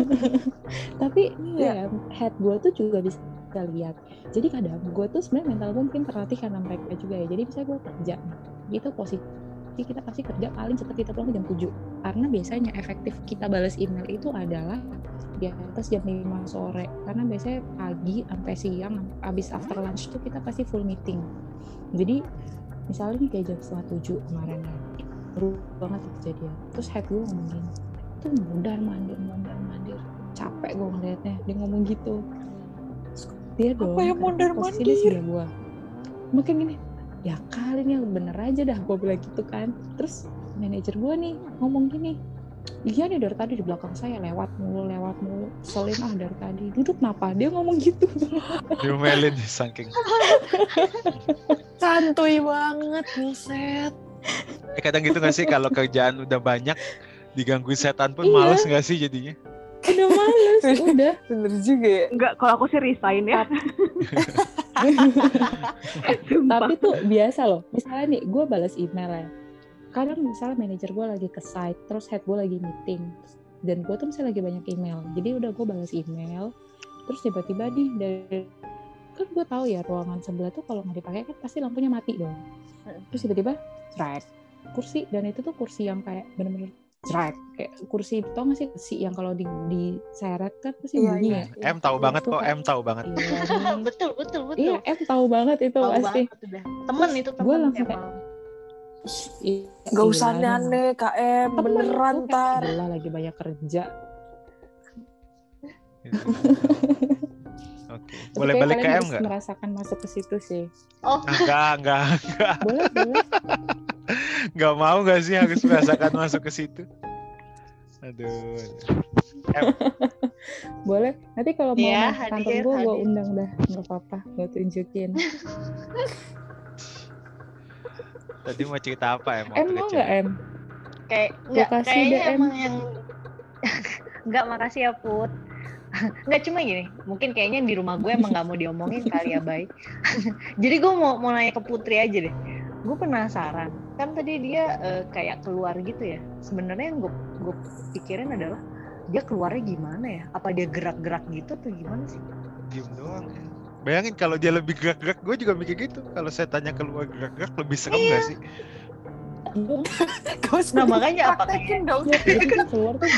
tapi Iya. ya head gue tuh juga bisa lihat jadi kadang gue tuh sebenarnya mental gue mungkin terlatih karena mereka juga ya jadi misalnya gue kerja nih, itu posisi kita pasti kerja paling cepat kita pulang jam 7 karena biasanya efektif kita balas email itu adalah di atas jam 5 sore karena biasanya pagi sampai siang habis after lunch tuh kita pasti full meeting jadi misalnya nih kayak jam setengah tujuh kemarin ya. Baru banget kejadian. Terus head gue ngomong gini itu mundar mandir mundar mandir. Capek gue ngeliatnya dia ngomong gitu. Terus dia dong yang karena mondar-mandir? posisi dia sebelah gua. Makin gini ya kali ini yang bener aja dah gue bilang gitu kan. Terus manajer gue nih ngomong gini iya nih dari tadi di belakang saya lewat mulu lewat mulu selin ah dari tadi duduk kenapa dia ngomong gitu Diomelin saking. Santuy banget, buset. Eh, kadang gitu gak sih kalau kerjaan udah banyak digangguin setan pun Iya. males nggak sih jadinya Udah males, udah. Bener juga ya. Enggak, kalau aku sih resign ya. Tapi tuh biasa loh. Misalnya nih, gue balas email ya. Kadang misalnya manajer gue lagi ke site, terus head gue lagi meeting. Dan gue tuh misalnya lagi banyak email. Jadi udah gue balas email. Terus tiba-tiba nih dari kan gue tahu ya ruangan sebelah tuh kalau nggak dipakai kan pasti lampunya mati dong. Terus tiba-tiba strike kursi dan itu tuh kursi yang kayak bener-bener strike kayak kursi tau gak sih kursi yang kalau di diseret kan pasti Iya, bunyi iya. ya. M tahu banget kok. M tahu banget Iya, betul betul betul. Iya, M tahu banget itu Tahu pasti. banget udah. Temen itu temen. Gua langsung emang. Gak usah aneh KM, beneran tar. Gila lagi banyak kerja. Oke Tapi boleh balik ke M nggak merasakan masuk ke situ sih. Oh, enggak enggak Boleh, boleh. nggak mau nggak sih harus merasakan masuk ke situ aduh Boleh. Nanti kalau mau Iya, masuk kantor hadir, gue, gue undang dah. Nggak apa-apa. Gue tunjukin. Tadi mau cerita apa ya M waktu mau nggak M? kayak enggak kasih kayaknya DM. emang yang enggak makasih ya Put. Enggak cuma gini, mungkin kayaknya di rumah gue emang nggak mau diomongin kali ya, Bay. Jadi gue mau mau nanya ke Putri aja deh. Gue penasaran, kan tadi dia eh, kayak keluar gitu ya. Sebenarnya yang gue gue pikirin adalah dia keluarnya gimana ya? Apa dia gerak-gerak gitu atau gimana sih? diem doang ya. Bayangin kalau dia lebih gerak-gerak gue juga mikir gitu kalau saya tanya keluar gerak-gerak lebih serem Iya. sih. Gak usah Nah, makanya apa dipraktekin dong. Ya, itu kan keluar tuh.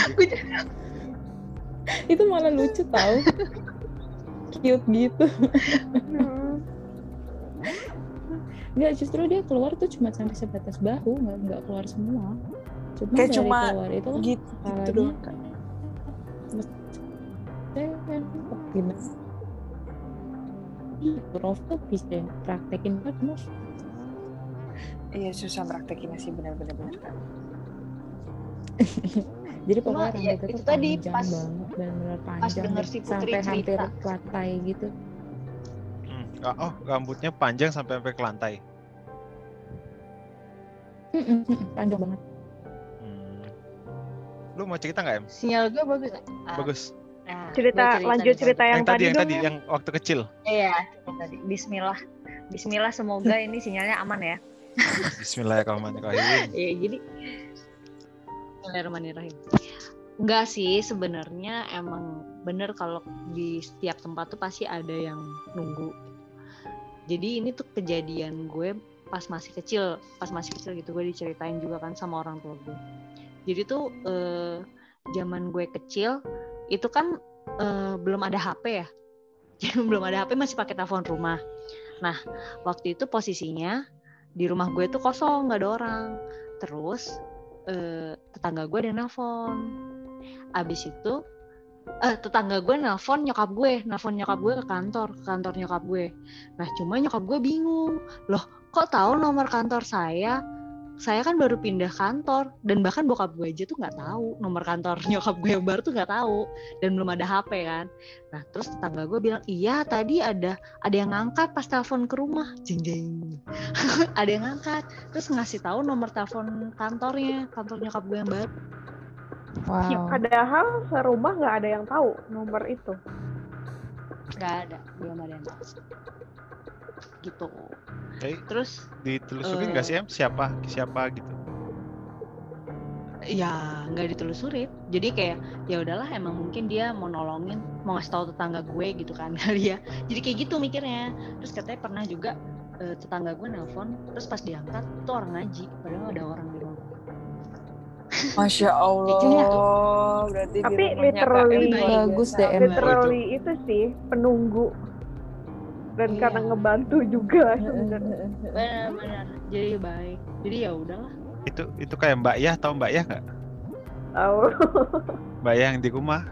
itu malah lucu tau. Cute gitu. Enggak, justru dia keluar tuh cuma sampai sebatas bahu, nggak nggak keluar semua. Cuma Kayak dari cuma keluar itu kan Gitu, gitu doang. Kan gimana? Prof tuh bisa praktekin kan Prof. Iya susah praktekinnya sih bener-bener. bener. Jadi Cuma, pokoknya ya, rambutnya itu tuh tadi panjang pas- banget, benar-benar panjang denger dan si Putri sampai hampir cerita. ke lantai gitu. Hmm. oh rambutnya panjang sampai sampai ke lantai panjang banget. Hmm. lu mau cerita nggak em Sinyal gue bagus. Ah, bagus nah, Cerita, gue lanjut cerita yang, yang tadi yang dong, tadi yang waktu kecil Iya, tadi. Bismillah. Bismillah semoga ini sinyalnya aman ya. Bismillahirrahmanirrahim Iya, jadi Bismillahirrahmanirrahim. Enggak sih, sebenarnya emang bener kalau di setiap tempat tuh pasti ada yang nunggu. Jadi ini tuh kejadian gue pas masih kecil, pas masih kecil gitu gue diceritain juga kan sama orang tua gue. Jadi tuh eh, zaman gue kecil itu kan eh, belum ada HP ya. Belum ada HP masih pakai telepon rumah. Nah, waktu itu posisinya di rumah gue tuh kosong nggak ada orang. Terus eh, tetangga gue ada yang nelfon abis itu eh, tetangga gue nelfon nyokap gue nelfon nyokap gue ke kantor ke kantor nyokap gue. Nah cuma nyokap gue bingung. Loh kok tahu nomor kantor saya saya kan baru pindah kantor dan bahkan bokap gue aja tuh nggak tahu. Nomor kantor nyokap gue yang baru tuh nggak tahu dan belum ada HP kan. Nah terus tetangga gue bilang iya tadi ada ada yang ngangkat pas telepon ke rumah. Jeng jeng. Ada yang ngangkat terus ngasih tahu nomor telepon kantornya kantor nyokap gue yang baru. Ya, Wow. padahal serumah nggak ada yang tahu nomor itu. nggak ada belum ada yang tahu. Gitu Jadi terus ditelusurin nggak Eh. sih em? Siapa? Siapa gitu? Ya nggak ditelusurin. Jadi kayak ya udahlah emang mungkin dia mau nolongin mau ngasih tahu tetangga gue gitu kan kali ya. Jadi kayak gitu mikirnya. Terus katanya pernah juga eh, tetangga gue nelpon terus pas diangkat itu orang ngaji. Padahal ada orang di rumah. Masya ya. Allah. Berarti Tapi literally- Bagus deh. Literally itu sih penunggu dan Iya. karena ngebantu juga sebenarnya. benar-benar. Jadi baik. Jadi ya udahlah. Itu itu kayak Mbak Yah tahu Mbak Yah nggak? Tahu, Mbak Yah yang di rumah.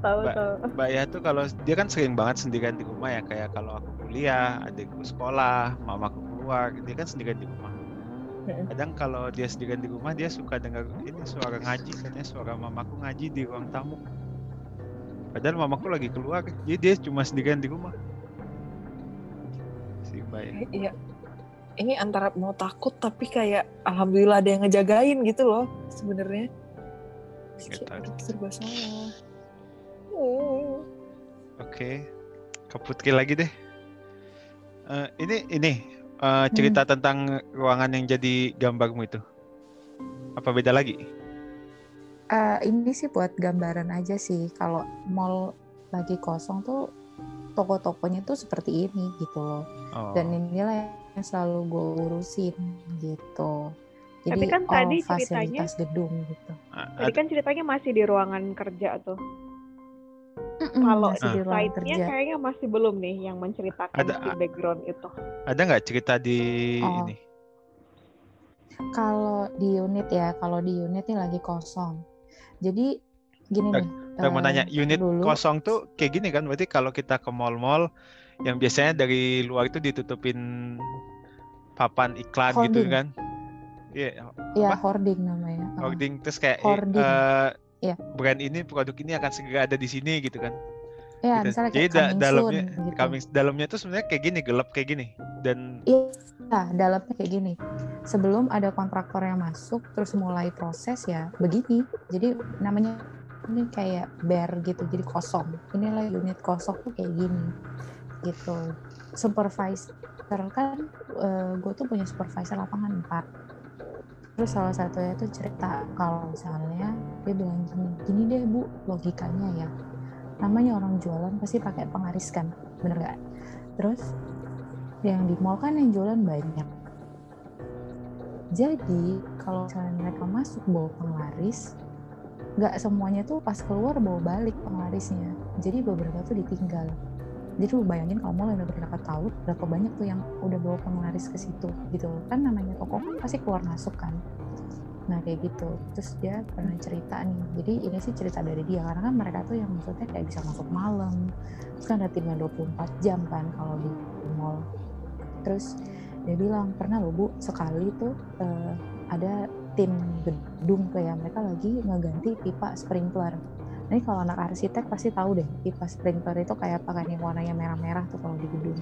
Tahu, Mbak- tahu. Mbak Yah tuh kalau dia kan sering banget sendirian di rumah ya. Kayak kalau aku kuliah adikku sekolah mamaku keluar dia kan sendirian di rumah. Kadang kalau dia sendirian di rumah dia suka dengar ini suara ngaji katanya suara mamaku ngaji di ruang tamu. Padahal mamaku lagi keluar jadi dia cuma sendirian di rumah Mbak Yah Iya. Ini antara mau takut tapi kayak alhamdulillah ada yang ngejagain gitu loh sebenarnya. Tahu. serba salah oh. Oke, ke Putri lagi deh. Eh, ini ini eh, cerita tentang ruangan yang jadi gambarmu itu. Apa beda lagi? Eh, ini sih buat gambaran aja sih. Kalau mall lagi kosong tuh toko-tokonya tuh seperti ini gitu loh. Oh. Dan inilah yang selalu gue urusin gitu. Jadi Tapi kan all tadi ceritanya- fasilitas gedung gitu. Tadi ad- kan ceritanya masih di ruangan kerja tuh. Mm-mm, Kalau di kerja. kayaknya masih belum nih yang menceritakan Ada- si background itu. ada nggak cerita di Oh. ini? Kalau di unit ya, kalau di unit ini lagi kosong. Jadi gini Eh, nih. Saya mau nanya, unit dulu- kosong tuh kayak gini kan? Berarti kalau kita ke mall-mall yang biasanya dari luar itu ditutupin papan iklan gitu Hoarding. kan? Iya, Ya apa? hoarding namanya. Uh, hoarding terus kayak Hoarding. eh, Iya. brand ini produk ini akan segera ada di sini gitu kan? Ya, Gitu. misalnya Jadi da- dalamnya soon gitu. coming dalamnya tuh sebenarnya kayak gini, gelap kayak gini. Dan Nah, dalamnya kayak gini. Sebelum ada kontraktor yang masuk, terus mulai proses ya begini. Jadi namanya ini kayak bare gitu, jadi kosong. Inilah unit kosong tuh kayak gini, gitu. Supervisor kan, gue tuh punya supervisor lapangan 4. Terus salah satunya tuh cerita kalau misalnya dia bilang gini, gini deh bu, logikanya ya. Namanya orang jualan pasti pakai pengaris kan, bener gak? Terus yang di mall kan yang jualan banyak. Jadi kalau misalnya mereka masuk bawa penglaris, nggak semuanya tuh pas keluar bawa balik penglarisnya. Jadi beberapa tuh ditinggal. Jadi lu bayangin kalau mall yang udah berapa tahun, berapa banyak tuh yang udah bawa penglaris ke situ gitu. Kan namanya toko kan pasti keluar masuk kan. Nah kayak gitu. Terus dia pernah cerita nih. Jadi ini sih cerita dari dia karena kan mereka tuh yang maksudnya kayak bisa masuk malam. Terus kan ada timnya 24 jam kan kalau di mall. Terus dia bilang pernah loh bu sekali tuh eh, ada tim gedung kayak mereka lagi ngeganti pipa sprinkler. Ini kalau anak arsitek pasti tahu deh pipa sprinkler itu kayak apa kan yang warnanya merah-merah tuh kalau di gedung.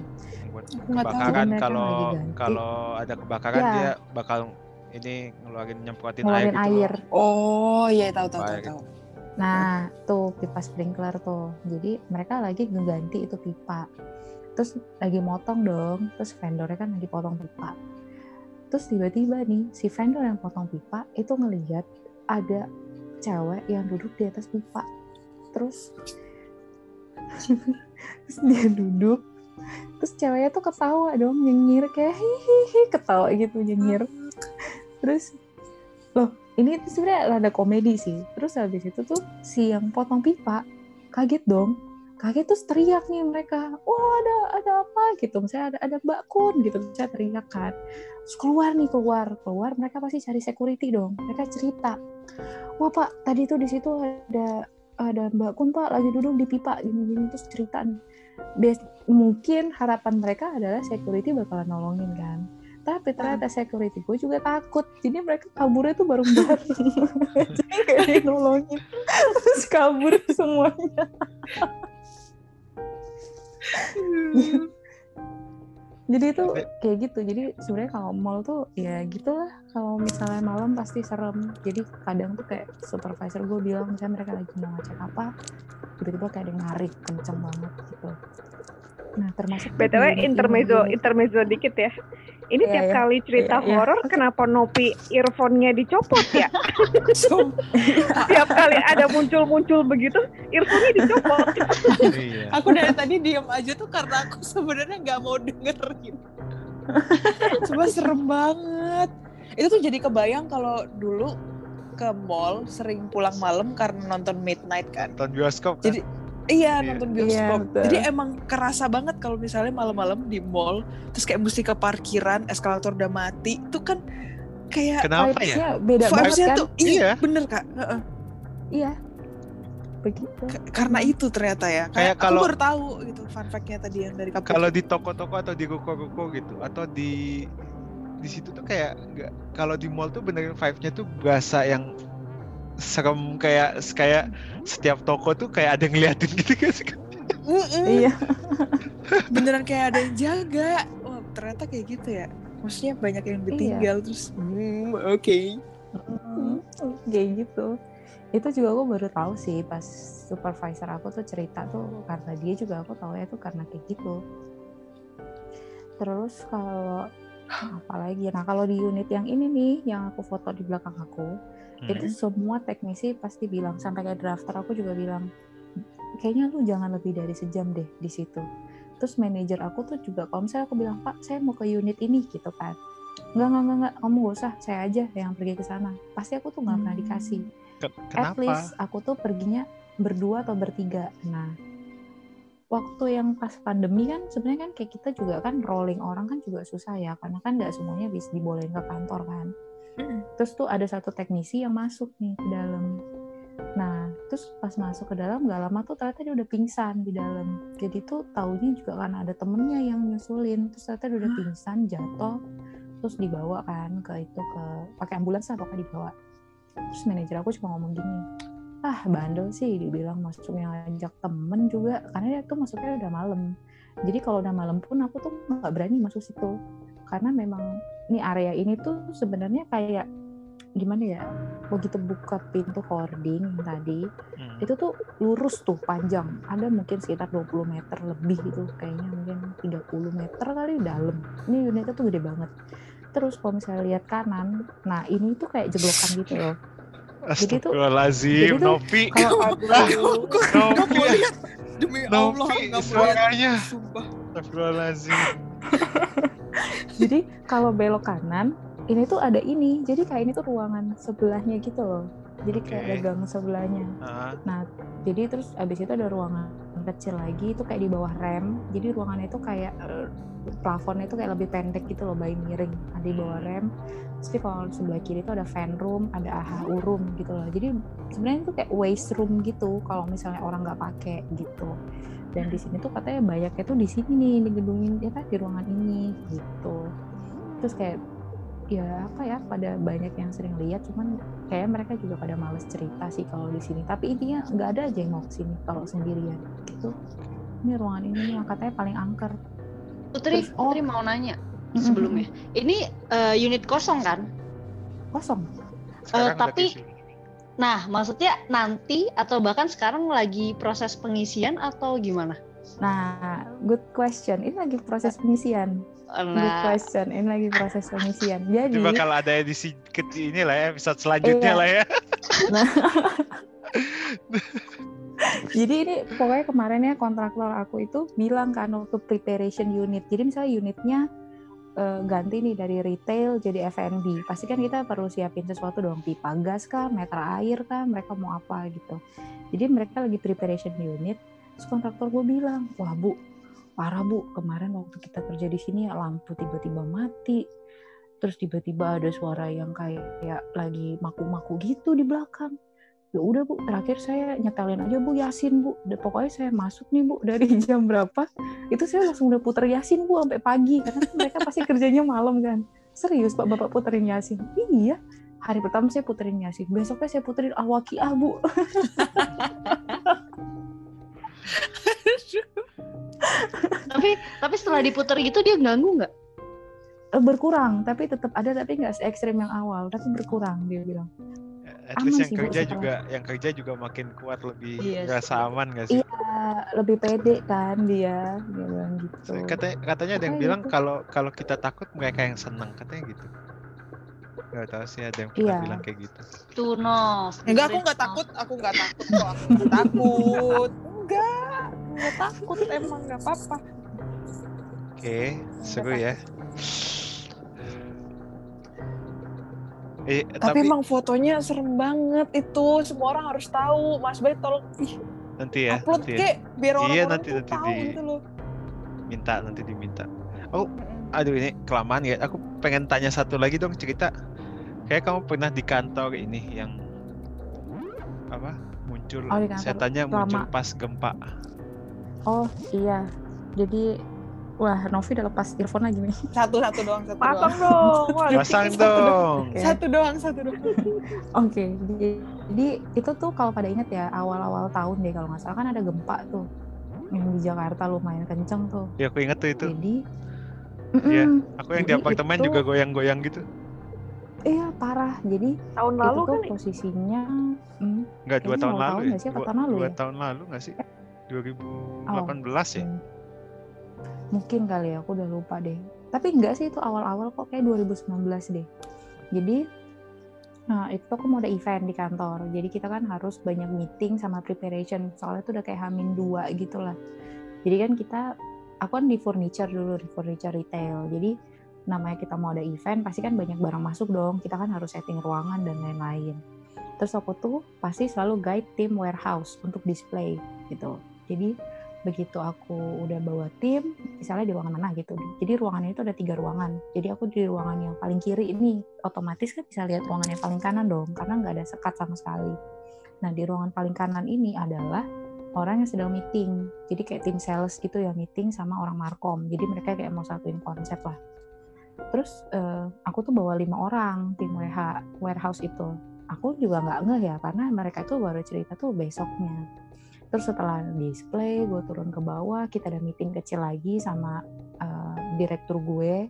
buat kebakaran kalau kalau ada kebakaran Ya. dia bakal ini ngeluarin nyemprotin air Ngeluarin gitu. air. oh iya tahu tahu tahu, Baik. tahu. Nah, tuh pipa sprinkler tuh. Jadi mereka lagi ngeganti itu pipa. Terus lagi motong dong. Terus vendornya kan lagi potong pipa. Terus tiba-tiba nih si vendor yang potong pipa itu ngeliat ada cewek yang duduk di atas pipa. Terus terus dia duduk. Terus ceweknya tuh ketawa dong, nyengir kayak hihihi ketawa gitu nyengir. Terus loh ini sebenarnya ada komedi sih. Terus habis itu tuh si yang potong pipa kaget dong. Kaget terus teriak nih mereka. Wah ada ada apa gitu. Misalnya ada ada Mbak Kun gitu. Saya teriak kan. Terus keluar nih keluar keluar mereka pasti cari security dong. Mereka cerita. Wah Pak tadi tuh di situ ada ada Mbak Kun Pak lagi duduk di pipa gini-gini terus cerita. Bias- mungkin harapan mereka adalah security bakalan nolongin kan tapi ternyata security gue juga takut jadi mereka kaburnya tuh bareng-bareng jadi yang nolongin terus kabur semuanya jadi itu kayak gitu. Jadi sebenarnya kalau mall tuh ya gitulah. Kalau misalnya malam pasti serem. Jadi kadang tuh kayak supervisor gue bilang misalnya mereka lagi mau ngecek apa tiba-tiba kayak ada yang narik kenceng banget gitu nah termasuk BTW intermezzo ini. intermezzo dikit ya. Ini Iya, tiap iya. kali cerita Iya, iya. horor kenapa Nopi earphone-nya dicopot ya? So, tiap kali ada muncul-muncul begitu, earphone-nya dicopot. Iya. aku dari tadi diem aja tuh karena aku sebenarnya nggak mau dengerin. Coba serem banget. Itu tuh jadi kebayang kalau dulu ke mall sering pulang malam karena nonton midnight kan. Nonton bioskop kan? Jadi iya Iya. nonton Iya, bioskop. betul. Jadi emang kerasa banget kalau misalnya malam-malam di mall terus kayak mesti ke parkiran, eskalator udah mati, itu kan kayak Kenapa ya? Vibes-nya beda banget kan tuh iya, Iya. bener kak. Heeh. iya begitu K- karena itu ternyata ya. Kayak Kayak kalau- baru tahu gitu fun fact-nya tadi yang dari kamu. Kalau di toko-toko atau di ruko-ruko gitu atau di di situ tuh kayak nggak kalau di mall tuh benerin vibe-nya tuh berasa yang serem kayak kayak setiap toko tuh kayak ada yang ngeliatin gitu kan iya beneran kayak ada yang jaga. Wah ternyata kayak gitu ya. Maksudnya banyak yang ditinggal terus. Hmm, oke. Mm, kayak gitu itu juga aku baru tahu sih pas supervisor aku tuh cerita tuh karena dia juga aku tahu ya tuh karena kayak gitu terus kalau apalagi nah kalau di unit yang ini nih yang aku foto di belakang aku Hmm. itu semua teknisi pasti bilang sampai kayak drafter aku juga bilang kayaknya lu jangan lebih dari sejam deh di situ terus manajer aku tuh juga kalau misalnya aku bilang pak saya mau ke unit ini gitu kan enggak, enggak, enggak, kamu gak usah, saya aja yang pergi ke sana. Pasti aku tuh nggak pernah Hmm. dikasih. Ken- At Kenapa? least aku tuh perginya berdua atau bertiga. Nah, waktu yang pas pandemi kan sebenarnya kan kayak kita juga kan rolling orang kan juga susah ya, karena kan nggak semuanya bisa dibolehin ke kantor kan. Terus tuh ada satu teknisi yang masuk nih ke dalam. Nah, terus pas masuk ke dalam gak lama tuh ternyata dia udah pingsan di dalam. Jadi tuh taunya juga karena ada temennya yang nyusulin. Terus ternyata dia udah pingsan, jatuh, terus dibawa kan ke itu ke pakai ambulans lah pokoknya dibawa. Terus manajer aku cuma ngomong gini, ah bandel sih dibilang masuknya ngajak temen juga karena dia tuh masuknya udah malam. Jadi kalau udah malam pun aku tuh nggak berani masuk situ karena memang ini area ini tuh sebenarnya kayak gimana ya begitu buka pintu hoarding yang tadi Hmm. itu tuh lurus tuh panjang ada mungkin sekitar 20 meter lebih gitu kayaknya mungkin 30 meter kali dalam ini unitnya tuh gede banget terus kalau misalnya lihat kanan nah ini tuh kayak jeblokan gitu loh Jadi tuh- tuh Novi. kalau. Novi, demi Allah nggak suaranya. sumpah Astagfirullahaladzim. jadi kalau belok kanan ini tuh ada ini jadi kayak ini tuh ruangan sebelahnya gitu loh jadi kayak Oke. ada gang sebelahnya Ah, Nah, jadi terus abis itu ada ruangan kecil lagi itu kayak di bawah rem. Jadi ruangannya itu kayak eh, plafonnya itu kayak lebih pendek gitu loh, bayi miring. Ada di bawah rem. Terus di kalau sebelah kiri itu ada fan room, ada AHU room gitu loh. Jadi sebenarnya itu kayak waste room gitu kalau misalnya orang nggak pakai gitu. Dan di sini tuh katanya banyaknya tuh di sini nih di gedung ini, ya kan di ruangan ini gitu. Terus kayak ya apa ya pada banyak yang sering lihat cuman kayak mereka juga pada males cerita sih kalau di sini tapi intinya nggak ada aja yang mau ke sini kalau sendirian gitu ini ruangan ini nih yang katanya paling angker Putri, Terus, oh. Putri mau nanya sebelumnya. Ini eh, unit kosong kan? kosong sekarang udah tapi-. Nah, maksudnya nanti atau bahkan sekarang lagi proses pengisian atau gimana? nah good question ini lagi proses pengisian good Nah, question ini lagi proses pengisian jadi Ini bakal ada edisi kecil ini lah ya, episode selanjutnya Iya. lah ya. Jadi ini pokoknya kemarin ya kontraktor aku itu bilang kan waktu preparation unit. Jadi misalnya unitnya eh, ganti nih dari retail jadi F&B. Pasti kan kita perlu siapin sesuatu dong, pipa gas kah, meter air kah, mereka mau apa gitu. Jadi mereka lagi preparation unit. Terus kontraktor gue bilang, wah bu, parah bu, kemarin waktu kita kerja di sini ya lampu tiba-tiba mati. Terus tiba-tiba ada suara yang kayak, kayak lagi maku-maku gitu di belakang ya udah bu. Terakhir saya nyetelin aja bu yasin bu. Pokoknya saya masuk nih bu dari jam berapa? Itu saya langsung udah puter yasin bu sampai pagi. Karena kan mereka pasti kerjanya malam kan. Serius pak bapak puterin yasin? Iya. Hari pertama saya puterin yasin. Besoknya saya puterin al-waqiah bu. Tapi tapi setelah diputer gitu dia ganggu nggak? Berkurang tapi tetap ada tapi nggak se ekstrim yang awal. Tapi berkurang dia bilang At least yang sih, Bu, kerja sekarang. juga, yang kerja juga makin kuat lebih Iya rasa aman gak sih? iya lebih pede kan dia dia bilang gitu Katanya, katanya ada yang Makanya bilang gitu. kalau kalau kita takut mereka yang senang katanya gitu. Gak tahu sih ada yang pernah Iya. bilang kayak gitu. Tuh Nov. enggak aku nggak takut aku nggak takut kok aku nggak takut enggak nggak takut emang nggak apa-apa Oke, seru ya. Eh, tapi, tapi, emang fotonya serem banget itu semua orang harus tahu mas Bay tolong ih, nanti ya, upload nanti ya. kek biar Iya, orang-orang nanti- tuh nanti tahu di- gitu loh minta nanti diminta. Aduh ini kelamaan ya. Aku pengen tanya satu lagi dong cerita. Kayak kamu pernah di kantor ini yang apa muncul Oh, setannya muncul pas gempa. oh iya jadi wah Novi udah lepas earphone lagi nih satu satu doang satu Pasang doang dong. Wah, Pasang Satu dong. Oke. satu doang satu doang Oke, jadi, jadi itu tuh kalau pada ingat ya awal-awal tahun deh kalau nggak salah kan ada gempa tuh yang di Jakarta lumayan kenceng tuh. Ya aku inget tuh itu. Jadi, Iya. Aku yang di apartemen itu- juga goyang-goyang gitu. iya parah jadi Tahun itu lalu tuh kali. posisinya hmm, Nggak dua tahun lalu tahun ya? nggak sih? Dua, tahun lalu dua ya? tahun lalu nggak sih? 2018 ya? Mungkin kali ya aku udah lupa deh. Tapi enggak sih itu awal-awal kok kayak 2019 deh. Jadi nah itu aku mau ada event di kantor. Jadi kita kan harus banyak meeting sama preparation. Soalnya itu udah kayak hamin dua gitu lah. Jadi kan kita aku kan di furniture dulu di furniture retail. Jadi namanya kita mau ada event pasti kan banyak barang masuk dong. Kita kan harus setting ruangan dan lain-lain. Terus aku tuh pasti selalu guide tim warehouse untuk display gitu. Jadi begitu aku udah bawa tim misalnya di ruangan mana gitu. Jadi ruangan itu ada tiga ruangan. Jadi aku di ruangan yang paling kiri ini otomatis kan bisa lihat ruangan yang paling kanan dong karena nggak ada sekat sama sekali. Nah di ruangan paling kanan ini adalah orang yang sedang meeting. Jadi kayak tim sales gitu ya meeting sama orang markom. Jadi mereka kayak mau satuin konsep lah. Terus eh, aku tuh bawa lima orang tim WH warehouse itu. Aku juga nggak ngeh ya karena mereka tuh baru cerita tuh besoknya terus setelah display gue turun ke bawah kita ada meeting kecil lagi sama uh, direktur gue.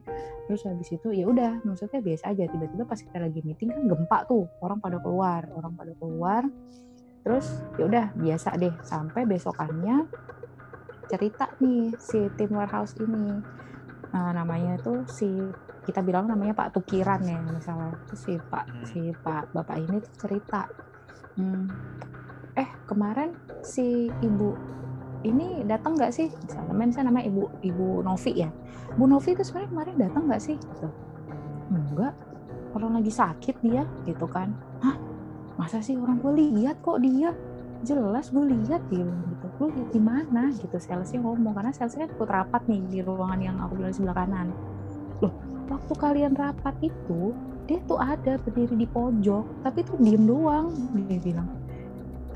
Terus habis itu ya udah maksudnya biasa aja. Tiba-tiba pas kita lagi meeting kan gempa tuh orang pada keluar orang pada keluar. Terus ya udah biasa deh. Sampai besokannya cerita nih si tim warehouse ini. Nah, namanya tuh si kita bilang namanya Pak Tukiran ya misalnya terus si Pak Hmm. si Pak Bapak ini tuh cerita "Hmm, eh kemarin si ibu. Ini datang nggak sih? Misalnya misalnya namanya ibu ibu Novi ya. Bu Novi itu sebenarnya kemarin datang nggak sih? Gitu. Enggak. Orang lagi sakit dia gitu kan. Hah? Masa sih orang gue lihat kok dia? Jelas gue lihat dia gitu. Lu lihat di mana? Gitu salesnya ngomong. Karena salesnya kan ikut rapat nih di ruangan yang aku bilang sebelah kanan. Loh waktu kalian rapat itu dia tuh ada berdiri di pojok tapi tuh diem doang dia bilang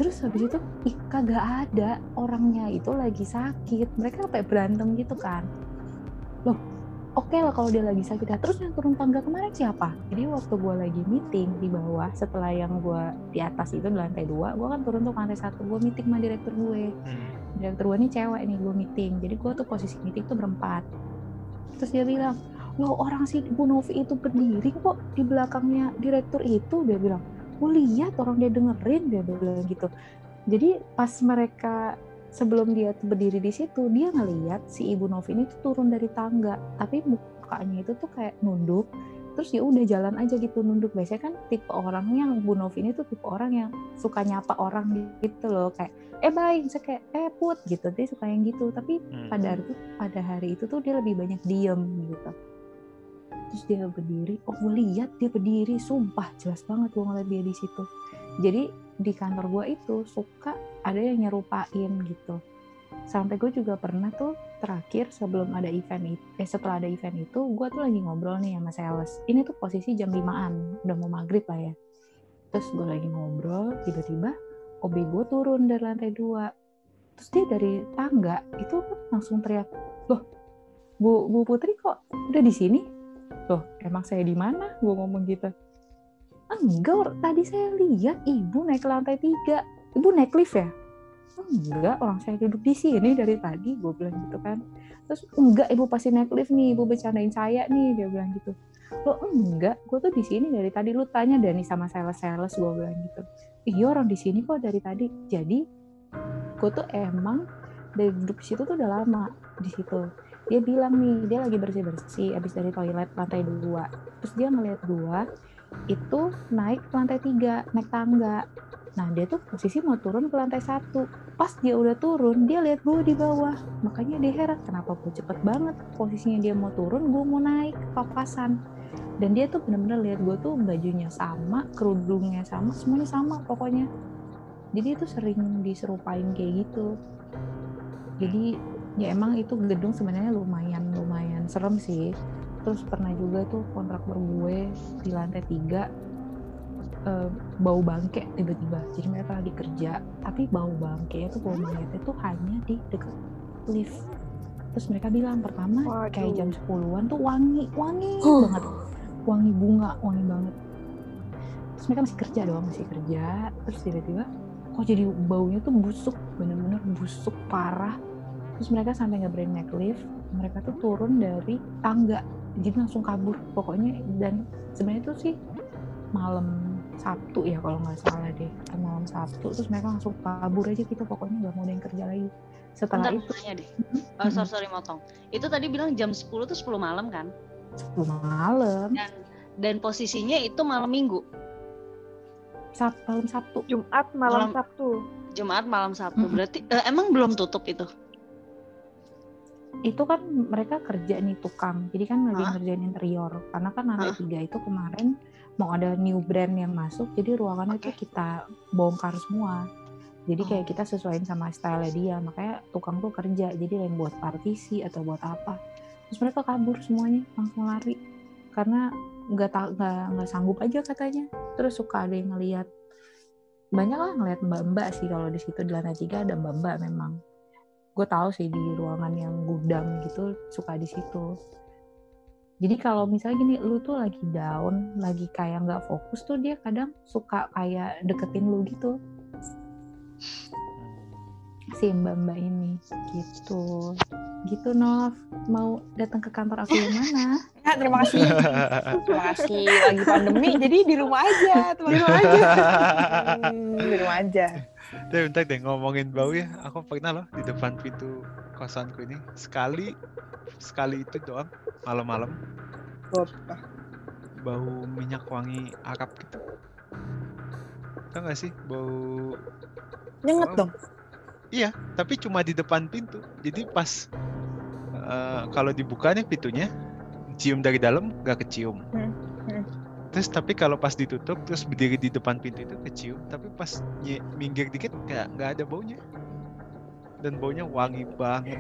terus habis itu ih kagak ada. Orangnya itu lagi sakit. Mereka kayak berantem gitu kan. Loh oke lah kalau dia lagi sakit. Ya terus yang turun tangga kemarin siapa? Jadi waktu gue lagi meeting di bawah setelah yang gue di atas itu di lantai dua gue kan turun tuh ke lantai satu. Gue meeting sama direktur gue. Hmm. direktur gue ini cewek nih gue meeting. Jadi gue tuh posisi meeting tuh berempat. Terus dia bilang loh orang si Bu Novi itu berdiri kok di belakangnya direktur itu? Dia bilang gue lihat orang dia dengerin dia bilang gitu. Jadi pas mereka sebelum dia berdiri di situ dia ngeliat si ibu Novi ini tuh turun dari tangga. Tapi mukanya itu tuh kayak nunduk. Terus ya udah jalan aja gitu nunduk. Biasanya kan tipe orang yang Bu Novi ini tuh tipe orang yang suka nyapa orang gitu loh. Kayak eh baik saya kayak eh put gitu. Dia suka yang gitu. Tapi Hmm. pada hari itu pada hari itu tuh dia lebih banyak diem gitu terus dia berdiri. Oh gue lihat dia berdiri. Sumpah jelas banget gue ngeliat dia di situ. Jadi di kantor gue itu suka ada yang nyerupain gitu. Sampai gue juga pernah tuh terakhir sebelum ada event itu eh setelah ada event itu gue tuh lagi ngobrol nih sama sales. Ini tuh posisi jam 5an udah mau maghrib lah ya. Terus gue lagi ngobrol tiba-tiba OB gue turun dari lantai dua. Terus dia dari tangga itu langsung teriak loh Bu Bu Putri kok udah di sini loh emang saya di mana? Gue ngomong gitu. Enggak tadi saya lihat ibu naik ke lantai tiga. Ibu naik lift ya? Enggak orang saya duduk di sini dari tadi gue bilang gitu kan. Terus enggak ibu pasti naik lift nih ibu bercandain saya nih dia bilang gitu. Lo enggak gue tuh di sini dari tadi lu tanya deh nih sama sales sales gue bilang gitu. Iya orang di sini kok dari tadi. Jadi gue tuh emang dari duduk situ tuh udah lama di situ dia bilang nih dia lagi bersih bersih abis dari toilet lantai dua. Terus dia ngeliat gua itu naik ke lantai tiga naik tangga. Nah dia tuh posisi mau turun ke lantai satu. Pas dia udah turun dia lihat gue di bawah. Makanya dia heran kenapa gue cepet banget? Posisinya dia mau turun gue mau naik papasan dan dia tuh bener-bener lihat gue tuh bajunya sama kerudungnya sama semuanya sama pokoknya. Jadi itu sering diserupain kayak gitu. Jadi ya emang itu gedung sebenarnya lumayan lumayan serem sih. Terus pernah juga tuh kontraktor gue di lantai tiga eh, bau bangke tiba-tiba. Jadi mereka lagi kerja tapi bau bangke itu bau mayatnya tuh hanya di dekat lift. Terus mereka bilang pertama Waduh. kayak jam 10-an tuh wangi wangi Huh. banget. Wangi bunga wangi banget. Terus mereka masih kerja doang masih kerja. Terus tiba-tiba kok jadi baunya tuh busuk bener-bener busuk parah terus mereka sampai nggak berani naik lift mereka tuh turun dari tangga jadi langsung kabur pokoknya dan sebenarnya tuh sih malam Sabtu ya kalau nggak salah deh malam Sabtu terus mereka langsung kabur aja gitu pokoknya nggak mau ada yang kerja lagi setelah Bentar, itu nanya deh. Oh, sorry, sorry motong. Itu tadi bilang jam 10 tuh 10 malam kan? 10 malam Dan dan posisinya itu malam Minggu. Sab malam Sabtu Jumat malam Malam- Sabtu. Jumat malam Sabtu. Mm-mm. Berarti eh, emang belum tutup itu? Itu kan mereka kerja nih tukang. Jadi kan lagi ngerjain interior. Karena kan lantai tiga itu kemarin mau ada new brand yang masuk jadi ruangannya Oke. itu kita bongkar semua. Jadi kayak Oh. kita sesuaiin sama style dia. Makanya tukang tuh kerja. Jadi lain buat partisi atau buat apa. Terus mereka kabur semuanya langsung lari. Karena nggak nggak nggak sanggup aja katanya. Terus suka ada yang ngelihat banyak lah ngelihat mbak-mbak sih kalau di situ. Di lantai tiga ada mbak-mbak memang gue tahu sih di ruangan yang gudang gitu suka di situ jadi kalau misalnya gini lu tuh lagi down lagi kayak nggak fokus tuh dia kadang suka kayak deketin lu gitu si mbak mbak ini gitu gitu Nov mau datang ke kantor aku yang mana Ya, terima kasih. terima kasih. Lagi pandemi, jadi di rumah aja. Teman. Di rumah aja. Hmm, di rumah aja. Tapi bentar deh ngomongin bau ya. Aku pernah loh di depan pintu kosanku ini sekali sekali itu doang malam-malam bau minyak wangi Arab gitu. Tau gak sih bau Nyenget Oh. dong. tapi cuma di depan pintu. Jadi pas eh, kalau dibuka nih pintunya, cium dari dalam gak kecium. Hmm. Terus tapi kalau pas ditutup terus berdiri di depan pintu itu kecium, tapi pas nye- minggir dikit kayak nggak ada baunya. Dan baunya wangi banget.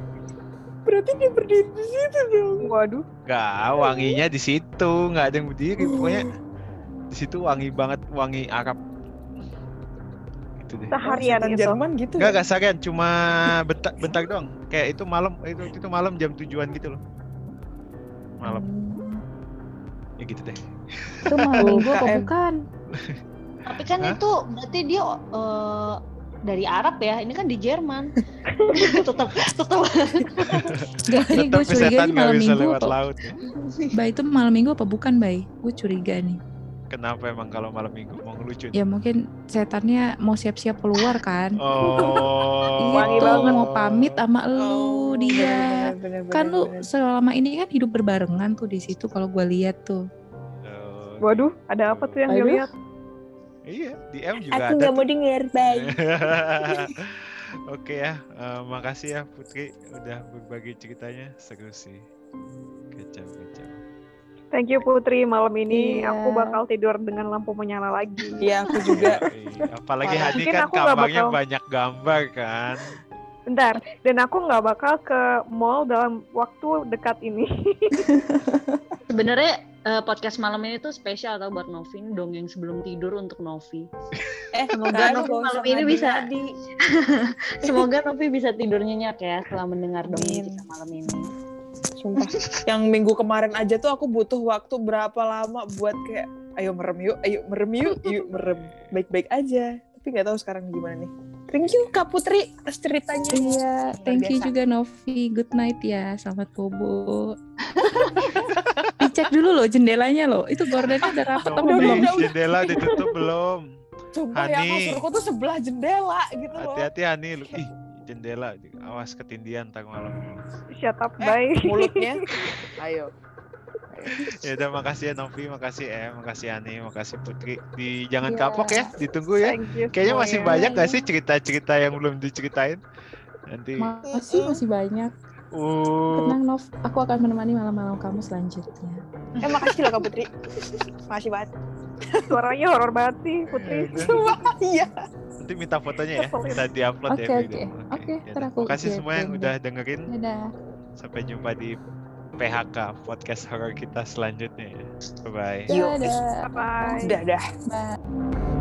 Berarti dia berdiri di situ dong. Waduh. Gak, wanginya di situ, nggak ada yang berdiri. Pokoknya di situ wangi banget, wangi Arab. Gitu deh. Seharian Setan itu. Jerman gitu. Enggak, ya? enggak seharian, cuma bentar, bentar doang. Kayak itu malam, itu itu malam jam tujuan gitu loh. Malam, Hmm, ya gitu deh. Itu malam minggu apa bukan Tapi kan Hah? itu berarti dia eh, dari Arab ya. Ini kan di Jerman. tetap tetap Gak, ini gue curiga nggak malam bisa minggu lewat apa laut ya. Bay itu malam minggu apa bukan Bay gue curiga nih Kenapa emang kalau malam minggu mau ngelucuin? ya mungkin setannya mau siap-siap keluar kan Oh. Wangi itu banget. mau pamit sama lu Oh, dia bener, bener, kan bener, lu bener. selama ini kan hidup berbarengan tuh di situ kalau gue lihat tuh Waduh, ada apa tuh yang Aduh. dilihat? Iya, di M juga Aku ada. nggak mau denger, bye. Oke ya, eh, makasih ya Putri udah berbagi ceritanya seru sih. Kacau, kacau. Thank you Putri, malam ini Iya. aku bakal tidur dengan lampu menyala lagi. Iya, aku juga. Iya, Apalagi Parah. Mungkin kan aku kamarnya bakal- banyak gambar kan. Bentar, dan aku nggak bakal ke mall dalam waktu dekat ini. Sebenarnya eh, podcast malam ini tuh spesial tau buat Novi Ini dongeng sebelum tidur untuk Novi. Eh, Semoga kan, Novi malam ini bisa ngadi-ngadi. Semoga Novi bisa tidur nyenyak ya setelah mendengar dongeng Amin. kita malam ini. Sumpah. Yang minggu kemarin aja tuh aku butuh waktu berapa lama buat kayak ayo merem yuk, ayo merem yuk, yuk merem. Baik-baik aja. Tapi nggak tahu sekarang gimana nih. Thank you Kak Putri atas ceritanya. iya thank you juga Novi good night ya selamat bobo dicek dulu loh jendelanya loh itu gordennya udah rapat apa Udah, belum udah, udah. jendela ditutup belum? Sumpah ya Hani. kasurku tuh sebelah jendela gitu loh. Hati-hati Hani lu. Ih, jendela. Awas ketindian tak malam. Shut up, Eh, bye. mulutnya. Ayo. Ya udah makasih ya Novi, makasih eh, makasih Hani, makasih Putri. Di jangan Iya. kapok ya, ditunggu ya. Kayaknya masih semuanya. banyak gak sih cerita-cerita yang belum diceritain? Nanti. masih masih banyak Uh, tenang Nov aku akan menemani malam-malam kamu selanjutnya Eh makasih loh Kak Putri. Makasih banget. Suaranya horor banget sih, Putri. ya. Sumpah, iya. nanti minta fotonya ya, minta diupload ya. Oke, oke. Oke, ya aku Makasih semua yang udah deh. dengerin. dadah Sampai jumpa di PHK podcast horror kita selanjutnya ya. Bye bye. Yo. dadah Bye. Udah, dah. Bye.